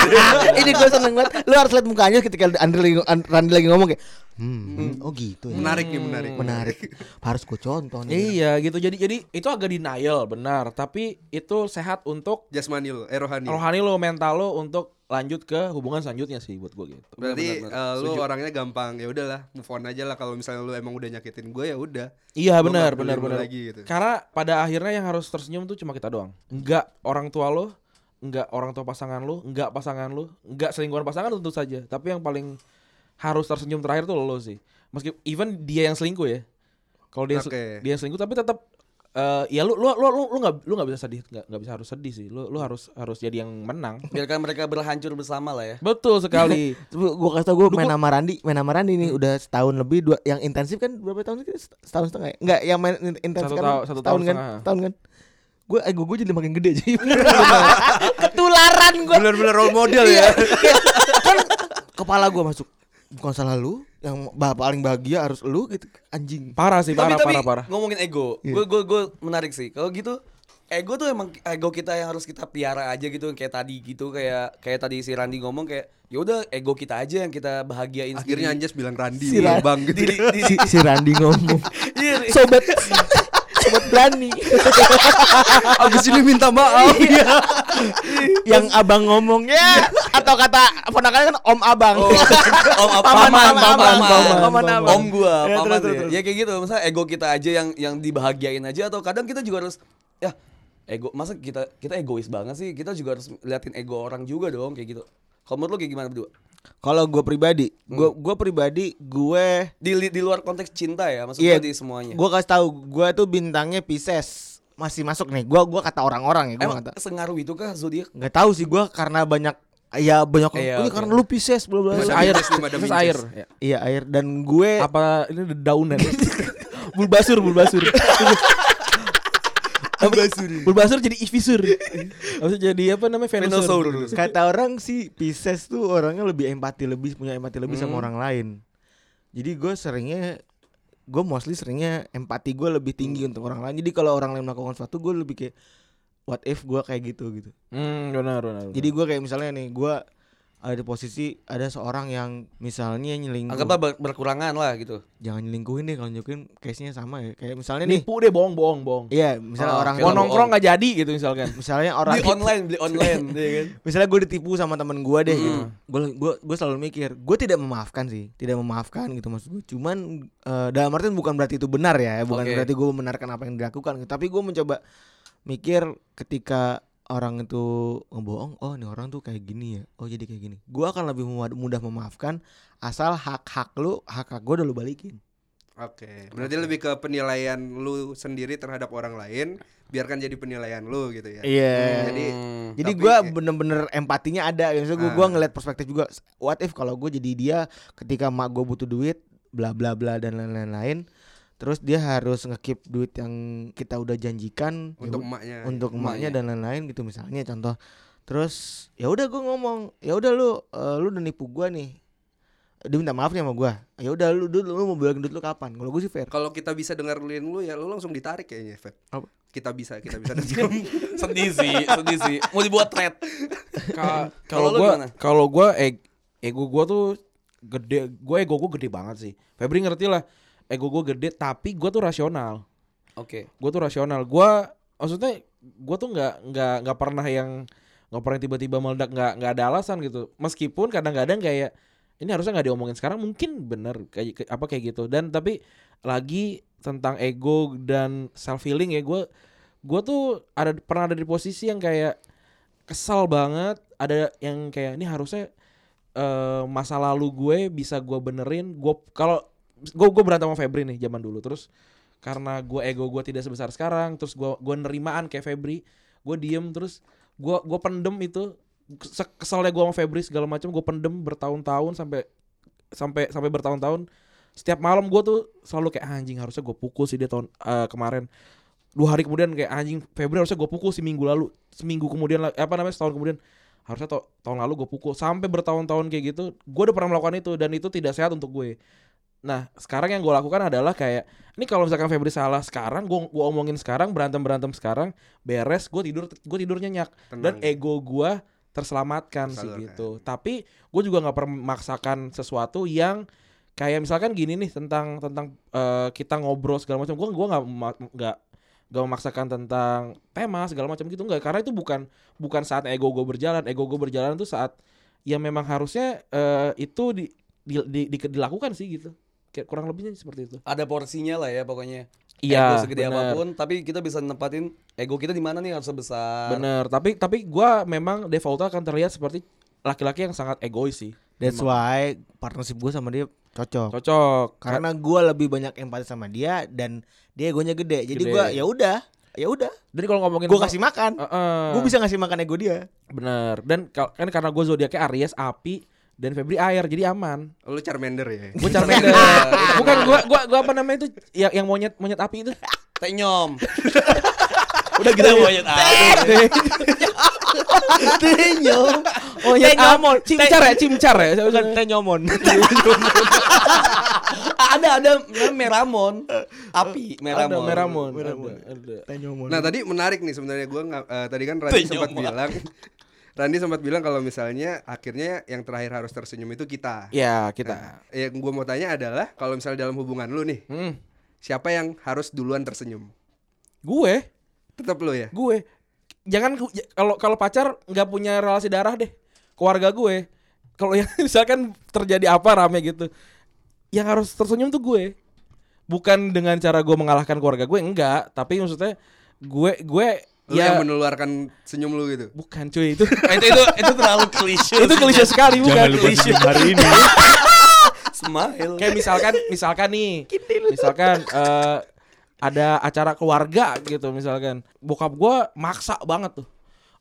[LAUGHS] ini gue seneng banget. Lu harus lihat muka Anjas ketika Andre lagi Randy lagi ngomong kayak hmm, oh gitu ya. Menarik nih, menarik. Menarik. Harus gue contoh nih. iya gitu jadi jadi itu agak denial benar tapi itu sehat untuk Jasmani lo, eh rohani. rohani lo mental lo untuk lanjut ke hubungan selanjutnya sih buat gue gitu Berarti Benar, eh, benar, lu orangnya gampang ya udahlah move on aja lah kalau misalnya lu emang udah nyakitin gue ya udah. Iya benar benar benar. lagi gitu. Karena pada akhirnya yang harus tersenyum tuh cuma kita doang. Enggak orang tua lo, enggak orang tua pasangan lo, enggak pasangan lo, enggak selingkuhan pasangan tentu saja. Tapi yang paling harus tersenyum terakhir tuh lo sih. Meski even dia yang selingkuh ya. Kalau dia Oke. dia yang selingkuh tapi tetap eh ya lu lu lu lu lu nggak lu nggak bisa sedih nggak nggak bisa harus sedih sih lu lu harus harus jadi yang menang Biarkan mereka berhancur bersama lah ya. betul sekali [LAUGHS] Gue kasih tau gue main sama Randi, main sama Randi nih udah setahun lebih dua yang intensif kan berapa tahun sih? Setahun setengah ya? Enggak, yang main in- intensif Satu kan tahun- satu setahun tahun kan? setengah. Setahun kan? Gue ego gue jadi makin gede jadi [LAUGHS] [LAUGHS] ketularan gue. Bener-bener role model ya. kan kepala gue masuk bukan salah lu yang paling bahagia harus lu gitu anjing parah sih tapi parah tapi parah parah ngomongin ego, gue gue gue menarik sih. Kalau gitu ego tuh emang ego kita yang harus kita piara aja gitu kayak tadi gitu kayak kayak tadi si Randi ngomong kayak ya udah ego kita aja yang kita bahagiain Akhirnya. Anjas bilang Randi Si bukan Ra- bang gitu. di, di, si, si Randi ngomong Iya, sobat [LAUGHS] sobat berani. [LAUGHS] Abis ini minta maaf. yang abang ngomong ya. Atau kata ponakannya kan om abang. Oh, om apa? [LAUGHS] Paman, Paman, paman, paman, paman, paman, abang. Om gua, Ya, paman terus, ya. terus, Ya kayak gitu, misalnya ego kita aja yang yang dibahagiain aja atau kadang kita juga harus ya ego masa kita kita egois banget sih? Kita juga harus liatin ego orang juga dong kayak gitu. Kalau menurut lo kayak gimana berdua kalau gue pribadi gue gue pribadi gue di di luar konteks cinta ya maksud Iya, gua di semuanya. gue kasih tahu gue tuh bintangnya Pisces. Masih masuk nih gue gua kata orang-orang ya gue emang kata sengaruh itu kah zodiak? Nggak tahu sih gue karena banyak ya banyak Iya, ini oke. karena lu Pisces bla bla. air. Vinces. air. Ya. iya air. Dan gue apa ini daunan [LAUGHS] bulbasur bulbasur [LAUGHS] bulbasur jadi ifisur Habis itu jadi apa namanya? Venusaurus. kata orang sih Pisces tuh orangnya lebih empati lebih punya empati lebih Hmm. sama orang lain. Jadi gue seringnya gue mostly seringnya empati gue lebih tinggi Hmm. untuk orang lain. Jadi kalau orang lain melakukan sesuatu gue lebih kayak what if gue kayak gitu gitu. Hmm benar benar jadi gue kayak misalnya nih gue ada di posisi ada seorang yang misalnya nyelingkuh. Anggaplah ber- berkurangan lah gitu. Jangan nyelingkuhin deh kalau nyelingkuhin case nya sama ya. Kayak misalnya nih nipu deh bohong bohong bohong. Iya misalnya Oh, orang mau nongkrong nggak jadi gitu misalkan. [LAUGHS] Misalnya orang beli online beli online [LAUGHS] ya kan? Misalnya gue ditipu sama temen gue deh gitu. Hmm. gue gue gue selalu mikir gue tidak memaafkan sih tidak memaafkan gitu maksud gue cuman eh, dalam artian bukan berarti itu benar ya bukan Oke. berarti gue membenarkan apa yang dilakukan gitu. tapi gue mencoba mikir ketika orang itu ngebohong oh ini orang tuh kayak gini ya oh jadi kayak gini gue akan lebih mudah, memaafkan asal hak hak lu hak hak gue udah lu balikin Oke, berarti lebih ke penilaian lu sendiri terhadap orang lain, biarkan jadi penilaian lu gitu ya. iya Jadi Hmm. Jadi Tapi- gue bener-bener empatinya ada. Maksudnya gue gua Ah. ngeliat perspektif juga. What if kalau gue jadi dia ketika mak gue butuh duit, bla bla bla dan lain-lain. Terus dia harus ngekip duit yang kita udah janjikan ya untuk ud- emaknya. untuk emaknya Emaknya. dan lain-lain gitu misalnya contoh. Terus ya udah gue ngomong, ya udah lu eh, lu udah nipu gue nih. Dia minta maaf nih sama gue. Ya udah lu, lu lu mau balikin duit lu kapan? Kalau gue sih fair. Kalau kita bisa dengerin lu ya lu langsung ditarik kayaknya, Feb. Apa? Kita bisa, kita bisa. [LAUGHS] sedih sih sedih sih mau dibuat thread Ka- Kalau gua kalau gua eg- ego gua tuh gede gua ego gua gede banget sih Febri ngerti lah ego gua gede tapi gua tuh rasional. Oke. Gua tuh rasional. Gua maksudnya gua tuh nggak nggak nggak pernah yang nggak pernah tiba-tiba meledak nggak nggak ada alasan gitu. Meskipun kadang-kadang kayak ini harusnya nggak diomongin sekarang mungkin bener kayak ke- apa kayak gitu. Dan tapi lagi tentang ego dan self healing ya gua gue tuh ada pernah ada di posisi yang kayak kesal banget. Ada yang kayak ini harusnya eh, masa lalu gue bisa gue benerin. Gue kalau gue gue berantem sama Febri nih zaman dulu. Terus karena gue ego gue tidak sebesar sekarang terus gue gue nerimaan kayak Febri gue diem terus gue gue pendem itu Se- kesalnya gue sama Febri segala macam gue pendem bertahun-tahun sampai sampai sampai bertahun-tahun. Setiap malam gue tuh selalu kayak "Ah, anjing harusnya gue pukul sih dia tahun eh, kemarin. Dua hari kemudian kayak anjing Febri harusnya gue pukul sih minggu lalu seminggu kemudian apa namanya setahun kemudian. Harusnya tahun lalu gue pukul. Sampai bertahun-tahun kayak gitu gue udah pernah melakukan itu dan itu tidak sehat untuk gue nah sekarang yang gue lakukan adalah kayak ini kalau misalkan Febri salah sekarang gue gua omongin sekarang berantem berantem sekarang beres gue tidur gue tidur nyenyak. Dan Tenang. ego gue terselamatkan sih Tersalurkan. gitu. Tapi gue juga nggak memaksakan sesuatu yang kayak misalkan gini nih tentang tentang eh, kita ngobrol segala macam. Gue gua nggak nggak nggak memaksakan tentang tema segala macam gitu nggak. Karena itu bukan bukan saat ego gue berjalan. Ego gue berjalan tuh saat ya memang harusnya eh, itu di, di, di- di- dilakukan sih gitu kurang lebihnya seperti itu Ada porsinya lah ya pokoknya. Iya, ego segede bener. apa pun, tapi kita bisa nempatin ego kita di mana nih harus sebesar. bener tapi tapi gue memang defaultnya akan terlihat seperti laki-laki yang sangat egois sih That's why partnership gue sama dia cocok. cocok Karena gua lebih banyak empati sama dia dan dia egonya gede. Jadi gua ya udah, ya udah. jadi kalau ngomongin Gua kasih makan. Heeh. Gua bisa ngasih makan ego dia. bener dan kan karena gue zodiaknya Aries api dan Febri air jadi aman Lu Charmander ya. gue Charmander [LAUGHS] bukan gua gua gua apa namanya itu yang yang monyet monyet api itu Tenyom. [LAUGHS] Udah kita monyet api. Tenyom. monyet api [LAUGHS] cimcar ya cimcar ya Bukan tenyomon. ada ada Meramon. Api ada Meramon. meramon ada, ada. tenyomon. Nah tadi menarik nih sebenarnya gue tadi kan Randi sempat bilang Randi sempat bilang kalau misalnya akhirnya yang terakhir harus tersenyum itu kita. ya kita Nah, yang gue mau tanya adalah kalau misalnya dalam hubungan lu nih, hmm. siapa yang harus duluan tersenyum? gue Tetap lu ya. gue jangan kalau kalau pacar nggak punya relasi darah deh keluarga gue kalau yang [LAUGHS] misalkan terjadi apa rame gitu yang harus tersenyum tuh gue bukan dengan cara gue mengalahkan keluarga gue enggak tapi maksudnya gue gue Lu ya yang menularkan senyum lu gitu. bukan cuy itu [LAUGHS] itu itu itu terlalu klise. itu klise sekali bukan klise. hari ini. [LAUGHS] Smile. kayak misalkan misalkan nih misalkan eh, ada acara keluarga gitu misalkan bokap gua maksa banget tuh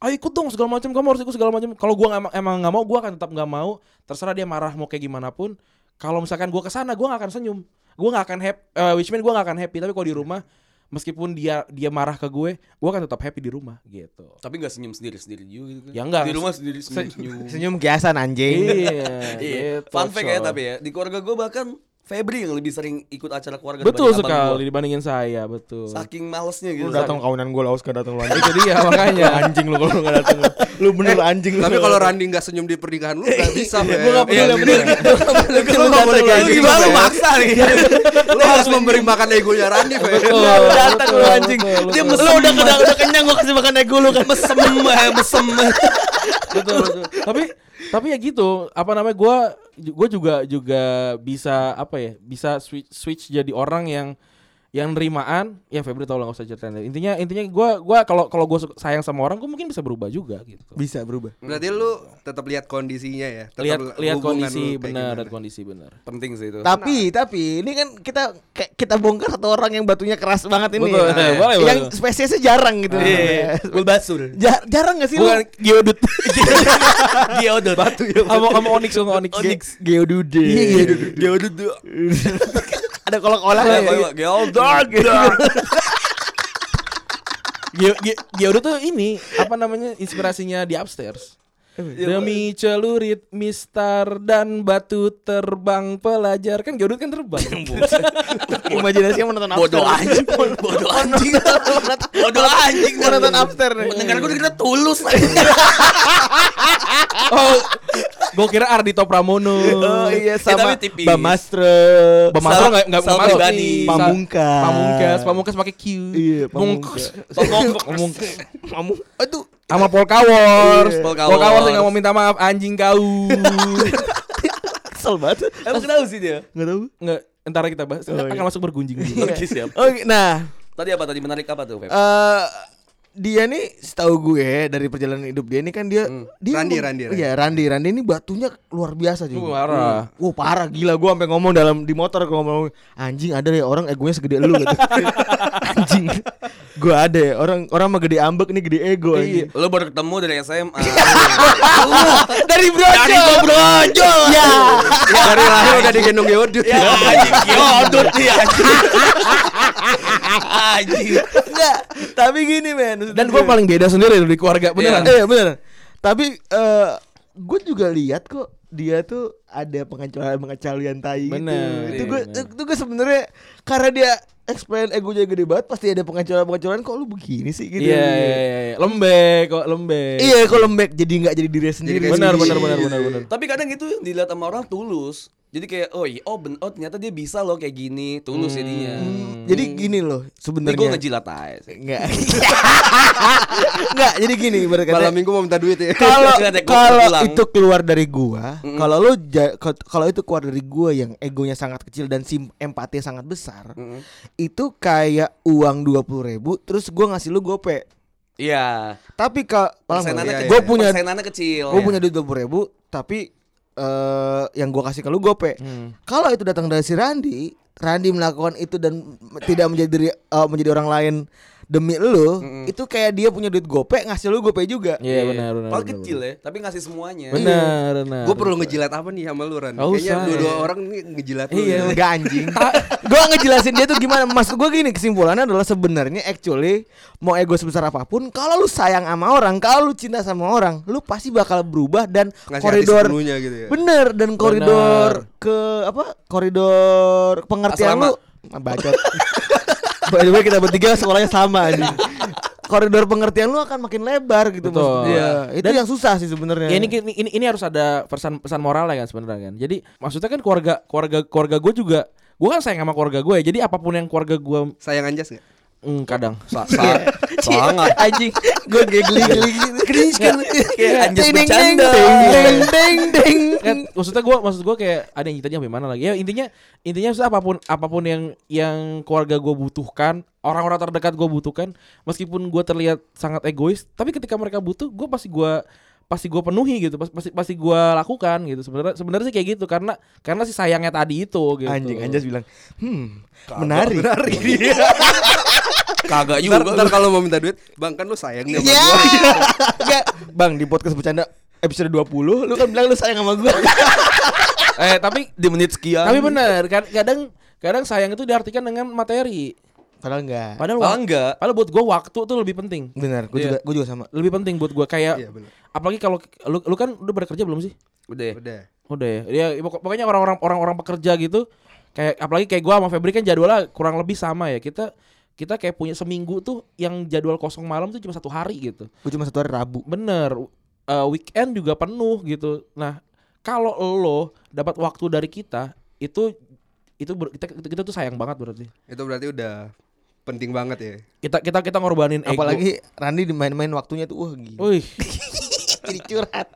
ayo ikut dong segala macam kamu harus ikut segala macam kalau gua emang emang nggak mau gua akan tetap nggak mau terserah dia marah mau kayak gimana pun kalau misalkan gua ke sana gua nggak akan senyum gua nggak akan happy which mean gua nggak akan happy tapi kalau di rumah meskipun dia dia marah ke gue gua akan tetap happy di rumah gitu Tapi gak senyum sendiri-sendiri juga gitu. kan. Ya enggak. Di rumah sendiri senyum. Senyum kiasan anjing. iya Iya. gitu, Fun fact ya tapi ya di keluarga gue bahkan Febri yang lebih sering ikut acara keluarga betul dibanding sekali gua. dibandingin saya betul Saking malesnya gitu. Lu datang kawinan gue laos gak datang lu anjing. itu dia [LAUGHS] makanya anjing lu kalau lu gak datang. Lu bener anjing lu. Tapi kalau Randi nggak senyum di pernikahan lu nggak bisa. Iya, Fer. gua nggak peduli, Iya, yang penting- Lu nggak boleh kayak Lu gitu. gimana lu maksa nih. Lu harus memberi makan egonya Randi. Betul, Lu datang lu anjing. Dia mesem. Lu udah kenyang gua kasih makan ego lu kan. mesem eh, mesem. betul, betul. tapi tapi ya gitu apa namanya gue gue juga juga bisa apa ya bisa switch switch jadi orang yang yang nerimaan ya Febri tau lah nggak usah ceritain intinya intinya gue gua kalau kalau gue sayang sama orang gue mungkin bisa berubah juga gitu Bisa berubah. Berarti lu tetap lihat kondisinya ya. Tetap lihat lihat kondisi benar lihat kondisi benar Penting sih itu. Tapi tapi ini kan kita kayak kita bongkar satu orang yang batunya keras banget ini. Betul, Nah, boleh, yang boleh. spesiesnya jarang gitu. Iya. Bulbasur. Ja- jarang gak sih bukan lu? geodut [LAUGHS] Geodot. Batu ya. sama sama onyx sama onyx Onyx. Geodude. Iya, iya, Geodot. [LAUGHS] Ada kolak-kolak Ada ya. Geodot. Geo, ge- geodut tuh ini apa namanya inspirasinya di upstairs Demi celurit, mistar dan batu terbang pelajar kan geodut kan terbang. [LAUGHS] Imajinasinya menonton Bodoh anjing. Bodoh anjing. Bodoh anjing. Mau nonton Upstairs nih. Pendengar gue dikira tulus. [LAUGHS] oh, gue kira Ardito Pramono. Oh iya sama tapi tipis. Bamastre. Bamastro nggak nggak masuk pribadi. Pamungkas. Pamungkas, Pamungkas pakai Q. Iya, Pamungkas. Pamungkas. Pamungkas. Aduh Sama Polka Wars. Iya. Polka Polka Wars Wars. yang nggak mau minta maaf anjing kau. kesel banget. Emang kenapa sih dia? Enggak tahu. Nggak, entar kita bahas. Oh, akan iya. masuk bergunjing. Oke siap. Oke, nah Tadi apa tadi menarik apa tuh, Feb? eh dia nih setahu gue dari perjalanan hidup dia ini kan dia dia Randi, Randi. Iya, Randi, Randi ini batunya luar biasa juga. Parah. Wah parah gila gue sampai ngomong dalam di motor gue ngomong anjing ada ya orang egonya segede lu gitu. [LAUGHS] anjing. Gue ada ya orang orang mah gede ambek nih gede ego anjing. Lo baru ketemu dari SMA. [LAUGHS] Dari brojo. brojo. Ya. Dari lahir udah digendong Yodut. ya anjing yodut nih [LAUGHS] anjing. Anjing. Enggak, tapi gini men. Dan gue paling beda sendiri di keluarga beneran. Iya bener. Tapi eh gue juga lihat kok dia tuh ada pengecualian pengecualian tai Bener, gitu. Itu iya, gue bener. itu gue sebenarnya karena dia explain egonya gede banget pasti ada pengecualian pengecualian kok lu begini sih gitu. Iya, iya, iya, iya. Lembek kok, lembek. Iya kok lembek jadi nggak jadi diri sendiri. Benar, benar, benar, benar, benar. Tapi kadang itu yang dilihat sama orang tulus. Jadi kayak oh iya, oh, ben, oh ternyata dia bisa loh kayak gini, tulus jadinya. Hmm, Jadi gini loh Ini gue sebenarnya. ngejilat aja. Enggak. Enggak, [LAUGHS] jadi gini kata- Malam minggu mau minta duit ya. kalau [LAUGHS] kalau itu keluar dari gua, kalau lu kalau itu keluar dari gua yang egonya sangat kecil dan sim empati sangat besar, itu kayak uang dua puluh ribu, terus gua ngasih lu gope. Iya. Tapi kalau iya, gue punya persenannya kecil. gue punya duit dua puluh ribu, tapi eh yang gua kasih ke lu gope. Kalau itu datang dari si Randi, Randi melakukan itu dan tidak menjadi eh, menjadi orang lain demi lu, itu kayak dia punya duit gope ngasih lu gope juga. Iya, benar, benar. Paling benar, kecil ya, tapi ngasih semuanya. Benar, benar. Gue perlu ngejilat apa nih sama lu Ran? Nggak Kayaknya usah, dua-dua ya. orang nih ngejilat lu. Iya. ya. Enggak anjing. gua ngejelasin dia tuh gimana. Maksud gua gini, kesimpulannya adalah sebenarnya actually mau ego sebesar apa pun, kalau lu sayang sama orang, kalau lu cinta sama orang, lu pasti bakal berubah dan Ngasih koridor gitu ya. Bener dan koridor ke apa? Koridor pengertian Asrama. lu Ah, bacot. [LAUGHS] By the way kita bertiga sekolahnya sama anjing. Koridor pengertian lu akan makin lebar gitu Betul. maksud gua. Iya. Itu yang susah sih sebenarnya. Ya ini, ini ini harus ada pesan pesan moral kan sebenarnya kan. Jadi maksudnya kan keluarga keluarga keluarga gue juga gue kan sayang sama keluarga gue ya. Jadi apa pun yang keluarga gue Sayang Anjas gak? Mm, kadang. Sa- sa- [LAUGHS] sangat. anjing gue geli-geli gitu. [LAUGHS] Cringe kan? Kayak anjas Ding, ding, bercanda. ding, ding, ding, kan maksudnya gue maksud gue kayak ada yang ditanya gimana lagi. Ya intinya intinya maksudnya apa pun apa pun yang yang keluarga gue butuhkan orang-orang terdekat gue butuhkan meskipun gue terlihat sangat egois tapi ketika mereka butuh gue pasti gue pasti gue penuhi gitu Pas- pasti pasti gue lakukan gitu sebenarnya sebenarnya sih kayak gitu karena karena si sayangnya tadi itu gitu Anjing Anjas bilang, "Hmm, menarik." [LAUGHS] Kagak Ntar, juga. ntar kalau mau minta duit, bang kan lu sayang nih sama gua. [LAUGHS] Enggak. Bang, di podcast bercanda episode 20 lu kan bilang lu sayang sama gua. [LAUGHS] eh tapi di menit sekian. tapi benar kan kadang kadang sayang itu diartikan dengan materi Padahal enggak. padahal Padahal enggak. padahal buat gue waktu tuh lebih penting Benar, gua Iya. juga gua juga sama. lebih penting buat gue kayak Iya benar. Apalagi kalau lu, lu kan udah bekerja belum sih Udah. Udah. Udah ya. Ya pokok- pokoknya orang-orang orang-orang pekerja gitu kayak apalagi kayak gua sama Febri kan jadwalnya kurang lebih sama ya. Kita kita kayak punya seminggu tuh yang jadwal kosong malam tuh cuma satu hari gitu. Gua cuma satu hari Rabu. Bener. Eh, weekend juga penuh gitu. Nah, kalau lo dapat waktu dari kita itu itu ber- kita, kita tuh sayang banget berarti. Itu berarti udah penting banget ya. Kita kita kita ngorbanin ego. Apalagi Randi dimain-main waktunya tuh wah gila. Wih, [LAUGHS] Jadi curhat.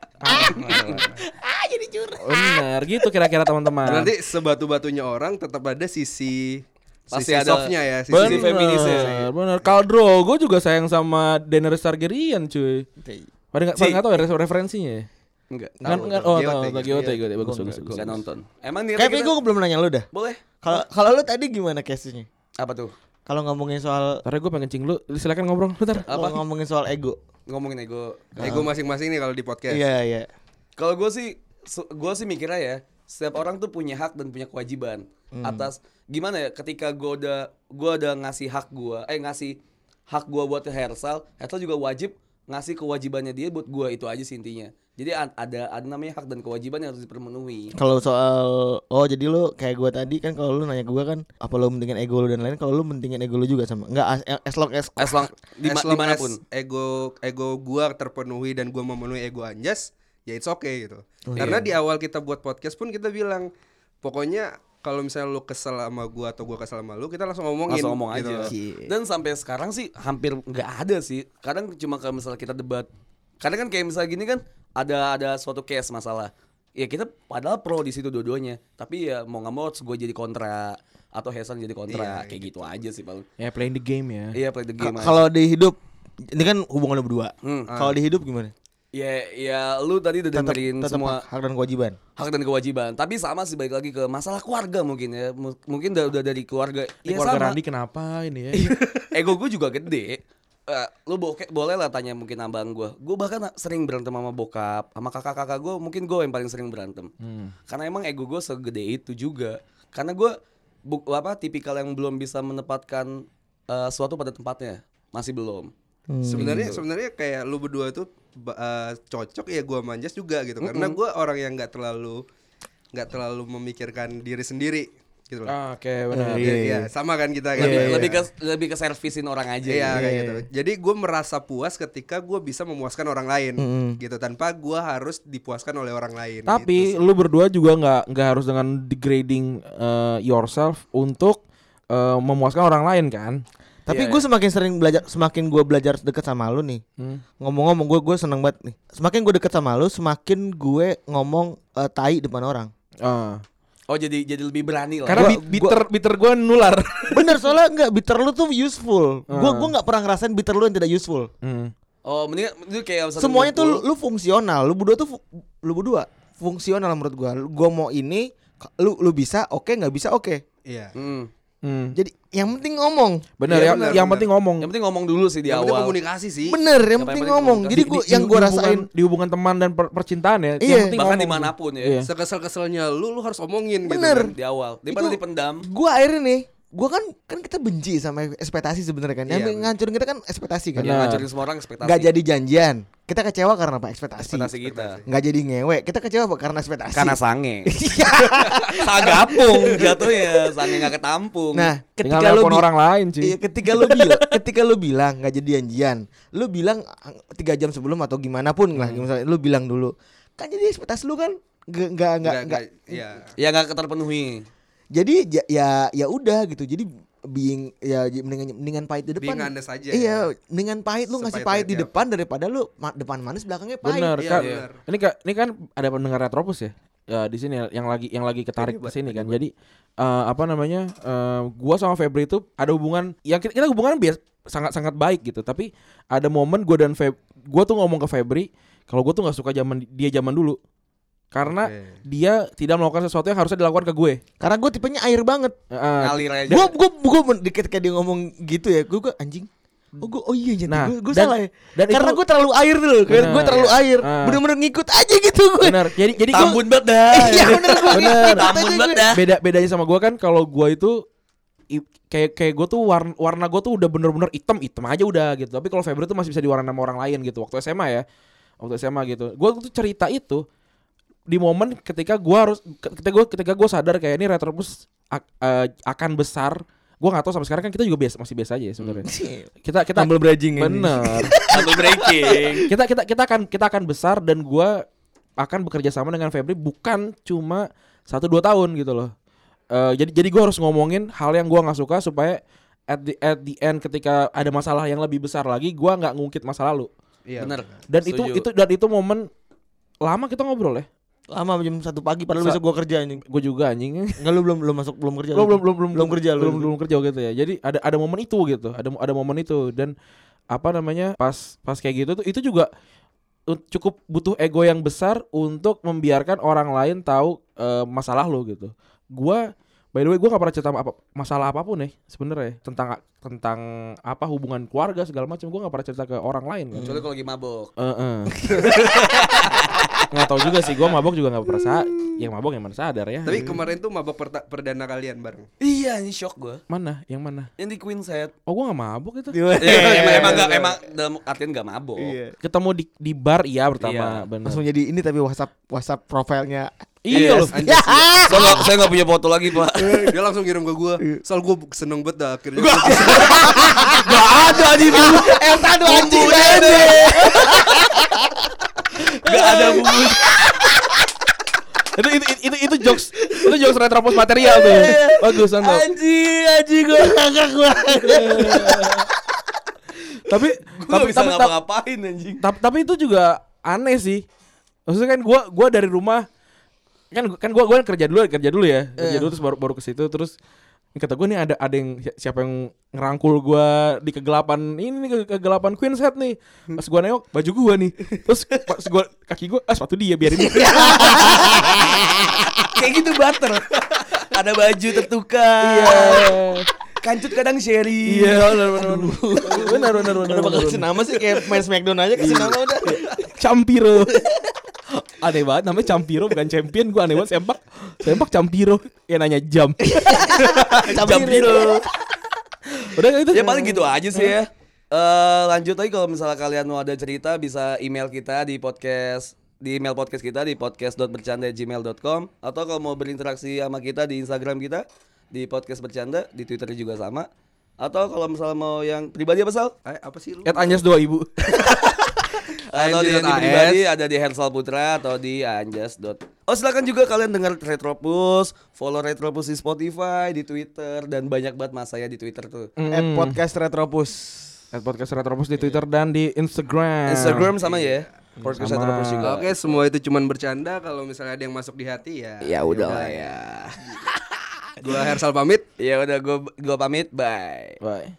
bener gitu kira-kira teman-teman. Berarti sebatu-batunya orang tetap ada sisi Pasti sisi ada softnya ya, sisi Bener. feminis ya. Bener, bener. Caldro, gue juga sayang sama Daenerys Targaryen cuy. Pada nggak tahu ya refer- referensinya ya? Enggak. Kan tahu. oh tahu gitu. GOT Iya. GOT bagus bagus bagus. Enggak nonton. Emang dia Kayak gua belum nanya lu dah. boleh. Kalau kalau lu tadi gimana case-nya? Apa tuh? Kalau ngomongin soal Ntar gue pengen cing lu, silakan ngobrol bentar. kalau ngomongin soal ego. Ngomongin ego. Ego masing-masing nih kalau di podcast. Iya, iya. Kalau gue sih, gue sih mikirnya ya, setiap orang tuh punya hak dan punya kewajiban atas gimana ya. Ketika gue udah gue udah ngasih hak gue, eh ngasih hak gue buat Hersal, Hersal juga wajib ngasih kewajibannya dia buat gue itu aja sih intinya. Jadi ada ada namanya hak dan kewajiban yang harus dipenuhi. Kalau soal oh jadi lu kayak gua tadi kan kalau lu nanya gua kan apa lu mentingin ego lu dan lain kalau lu mentingin ego lu juga sama. Enggak as, as long as As long di As long di mana pun. as ego ego gua terpenuhi dan gua memenuhi ego Anjas, ya it's okay gitu. Oh, Karena iya. di awal kita buat podcast pun kita bilang pokoknya kalau misalnya lu kesel sama gua atau gua kesel sama lu, kita langsung ngomongin. langsung ngomong gitu. aja. Cie. Dan sampai sekarang sih hampir nggak ada sih. Kadang cuma kalau misalnya kita debat. Kadang kan kayak misalnya gini kan ada ada suatu case masalah. Ya kita padahal pro di situ dua-duanya. Tapi ya mau nggak mau gue jadi kontra atau Hasan jadi kontra Iya, kayak gitu aja sih paling. Ya playing the game ya. Iya play the game. Kalau di hidup Ini kan hubungan berdua. Hmm. Kalau di hidup gimana? Ya, ya lu tadi udah Tetap, dengerin tetap semua hak dan kewajiban. hak dan kewajiban. Tapi sama sih balik lagi ke masalah keluarga mungkin ya. Mungkin udah, udah dari keluarga. Ini Ya keluarga sama. Randi kenapa ini ya? [LAUGHS] Ego gue juga gede. Eh, lu boke, boleh lah tanya mungkin abang gue. Gue bahkan sering berantem sama bokap, sama kakak-kakak gue. Mungkin gue yang paling sering berantem. Karena emang ego gue segede itu juga. Karena gue bu, apa tipikal yang belum bisa menempatkan eh, sesuatu pada tempatnya. Masih belum. Sebenarnya sebenarnya kayak lu berdua tuh eh, cocok ya gua manjas juga gitu. Karena gua orang yang nggak terlalu nggak terlalu memikirkan diri sendiri gitu loh. Ah, Oke benar. Iya, iya, sama kan kita kan. Lebih, Iya. lebih ke lebih ke servisin orang aja. Iya gitu. kayak gitu. Jadi gue merasa puas ketika gue bisa memuaskan orang lain, gitu tanpa gue harus dipuaskan oleh orang lain. Tapi gitu lu berdua juga nggak nggak harus dengan degrading uh, yourself untuk uh, memuaskan orang lain kan? Tapi Iya, gue semakin sering belajar, semakin gue belajar deket sama lu nih. Hmm. Ngomong-ngomong gue gue seneng banget nih. Semakin gue deket sama lu, semakin gue ngomong eh, tai depan orang. Ah. Oh jadi jadi lebih berani lah. Karena Gua- bi- bitter bitter gue nular. [LAUGHS] Bener soalnya enggak bitter lu tuh useful. Gue gua nggak pernah ngerasain bitter lu yang tidak useful. Hmm. Oh mendingan itu kayak Semuanya tuh lu, fungsional. Lu berdua tuh lu berdua fungsional menurut gua. Lu- Gua mau ini, lu lu bisa, oke nggak bisa, oke. Iya. Hmm. Hmm. Jadi yang penting ngomong. Bener ya, bener, yang bener. penting ngomong. Yang penting ngomong dulu sih di Yang penting awal. komunikasi sih. Bener, yang Yang penting penting ngomong. Jadi Di- gua di- yang gua hubungan- rasain di hubungan teman dan per- percintaan ya. Iya. Yang penting Bahkan ngomong. di mana pun ya. Iya. Sekesel-keselnya lu, lu harus omongin Bener. gitu kan. Di awal. Daripada dipendam. gua akhirnya nih gua kan kan kita benci sama ekspektasi sebenarnya kan. Yang Iya, ngancurin kita kan ekspektasi kan. Yang ngancurin semua orang ekspektasi. Nggak jadi janjian. Kita kecewa karena apa? Ekspektasi. ekspektasi kita. Nggak jadi ngewe. Kita kecewa apa? karena ekspektasi. Karena sange. [LAUGHS] Sagapung jatuhnya, sange nggak ketampung. Nah, Tinggal ketika lu nelpon bi- orang lain sih. Iya, ketika lu bilang, [LAUGHS] ketika lu bilang nggak jadi janjian, lu bilang tiga jam sebelum atau gimana pun lah, misalnya lu bilang dulu, kan jadi ekspektasi lu kan nggak nggak nggak nggak. Iya. ya nggak terpenuhi. Jadi ya ya, ya udah gitu. Jadi being ya mendingan mendingan pahit di depan. Being honest aja Iya, ya. mendingan pahit lu ngasih pahit di depan daripada lu ma- depan manis belakangnya pahit. Bener Iya, kan. bener. Ini kan ini kan ada pendengar Retropus ya. Ya di sini yang lagi yang lagi ketarik ke sini kan. Jadi eh, apa namanya? eh, gua sama Febri itu ada hubungan yang kita, kita hubungan biasa sangat sangat baik gitu. Tapi ada momen gua dan Feb gua tuh ngomong ke Febri kalau gua tuh nggak suka zaman dia zaman dulu. Karena Oke. dia tidak melakukan sesuatu yang harusnya dilakukan ke gue. Karena gue tipenya air banget. Eh, Ngalir aja. Gue gue gue ketika dia ngomong gitu ya, gue gue anjing. Oh gue oh iya jadi Nah, gue gue dan- salah ya. dan Karena itu- gue terlalu air dulu, Bener, gue terlalu iya. air. Ah. Bener-bener ngikut aja gitu gue. bener. Jadi jadi Tambun banget dah. [LAUGHS] Iya bener gue Bener. Tambun banget gue. dah. beda bedanya sama gua kan kalau gua itu i- kayak kayak gue tuh warna warna gue tuh udah bener-bener hitam hitam aja udah gitu tapi kalau Febri tuh masih bisa diwarnain sama orang lain gitu waktu SMA ya waktu SMA gitu gue tuh cerita itu di momen ketika gua harus ketika gue ketika gue sadar kayak ini Retropus ak- eh, akan besar gue nggak tahu sampai sekarang kan kita juga biasa masih biasa aja ya sebenarnya kita kita Humble bragging ini. bener [LAUGHS] Sambil breaking. kita kita kita akan kita akan besar dan gua akan bekerja sama dengan Febri bukan cuma satu dua tahun gitu loh Eh, jadi jadi gua harus ngomongin hal yang gua nggak suka supaya at the at the end ketika ada masalah yang lebih besar lagi gua nggak ngungkit masa lalu Iya. Bener. dan itu Setuju. itu dan itu momen lama kita ngobrol ya Lama jam satu pagi padahal Sa- besok gue kerja anjing. gue juga anjing Enggak lu belum belum masuk belum kerja. belum lu. belum belum belum belum kerja lu. belum belum kerja gitu ya jadi ada ada momen itu gitu ada ada momen itu dan apa namanya pas pas kayak gitu tuh itu juga u- cukup butuh ego yang besar untuk membiarkan orang lain tahu eh, masalah lo gitu gua by the way gua gak pernah cerita apa masalah apa pun ya sebenarnya tentang tentang apa hubungan keluarga segala macam gua gak pernah cerita ke orang lain kan Kecuali kalau lagi mabok. Eh, eh. [LAUGHS] nggak tahu juga sih gua mabok juga nggak pernah sa- yang mabok yang mana sadar ya Tapi kemarin tuh mabok perta- perdana kalian bareng. Iya, ini shock gua. mana yang mana Yang di Queen set. oh gua nggak mabok itu Gimana? Ya, emang emang iya. emang dalam artian enggak mabok. Iya. ketemu di di bar iya pertama Iya. benar Langsung jadi ini tapi WhatsApp WhatsApp profilnya. iya loh Anjas, [LAUGHS] iya. Saya enggak saya enggak punya foto lagi, Pak. Dia langsung kirim ke gua. Soal gua seneng banget dah akhirnya. [LAUGHS] Gak ada di dulu. Eh aduh anjing Enggak ada bumbu. itu itu itu itu, itu jokes. Itu jokes retropos material tuh. Bagus mantap Anjing anjing gue kakak gue. tapi Gua tapi bisa tapi, tapi, ngapa-ngapain anjing. tapi tapi itu juga aneh sih. Maksudnya kan gua gua dari rumah kan kan gua gua kerja dulu kerja dulu ya. Kerja dulu terus baru baru ke situ. Terus Ini kata gue nih ada ada yang si- siapa yang ngerangkul gue di kegelapan ini nih ke- kegelapan Queen set nih. Pas gue nengok baju gue nih. Terus pas gue kaki gue ah sepatu dia biarin dia. [LAUGHS] Kayak gitu butter. Ada baju tertukar. Iya. Kancut kadang Sherry. Iya benar benar. Benar benar benar. Kenapa kasih nama sih kayak main Smackdown aja kasih nama udah. Campiro. Aneh banget namanya Campiro bukan champion gue aneh banget sempak sempak Campiro. Ya nanya jam. [LAUGHS] Campiro. udah itu Ya paling gitu aja sih ya. Eh lanjut lagi kalau misalnya kalian mau ada cerita bisa email kita di podcast di email podcast kita di podcast.bercanda@gmail.com atau kalau mau berinteraksi sama kita di Instagram kita di podcast bercanda di Twitter juga sama atau kalau misalnya mau yang pribadi apa sal? Eh, apa sih lu? at Anjas dua ibu [LAUGHS] Atau di, pribadi ada di Hersal Putra atau di Anjas. dot- Oh silakan juga kalian dengar Retropus, follow Retropus di Spotify, di Twitter dan banyak banget mas saya di Twitter tuh. At podcast Retropus. at podcast Retropus di Twitter dan di Instagram Instagram sama ya. Podcast Sama. Retropus juga. Oke, semua itu cuman bercanda. Kalau misalnya ada yang masuk di hati ya. Ya udah lah ya. [LAUGHS] Gua Hersal pamit. Ya udah gue gua pamit. Bye. bye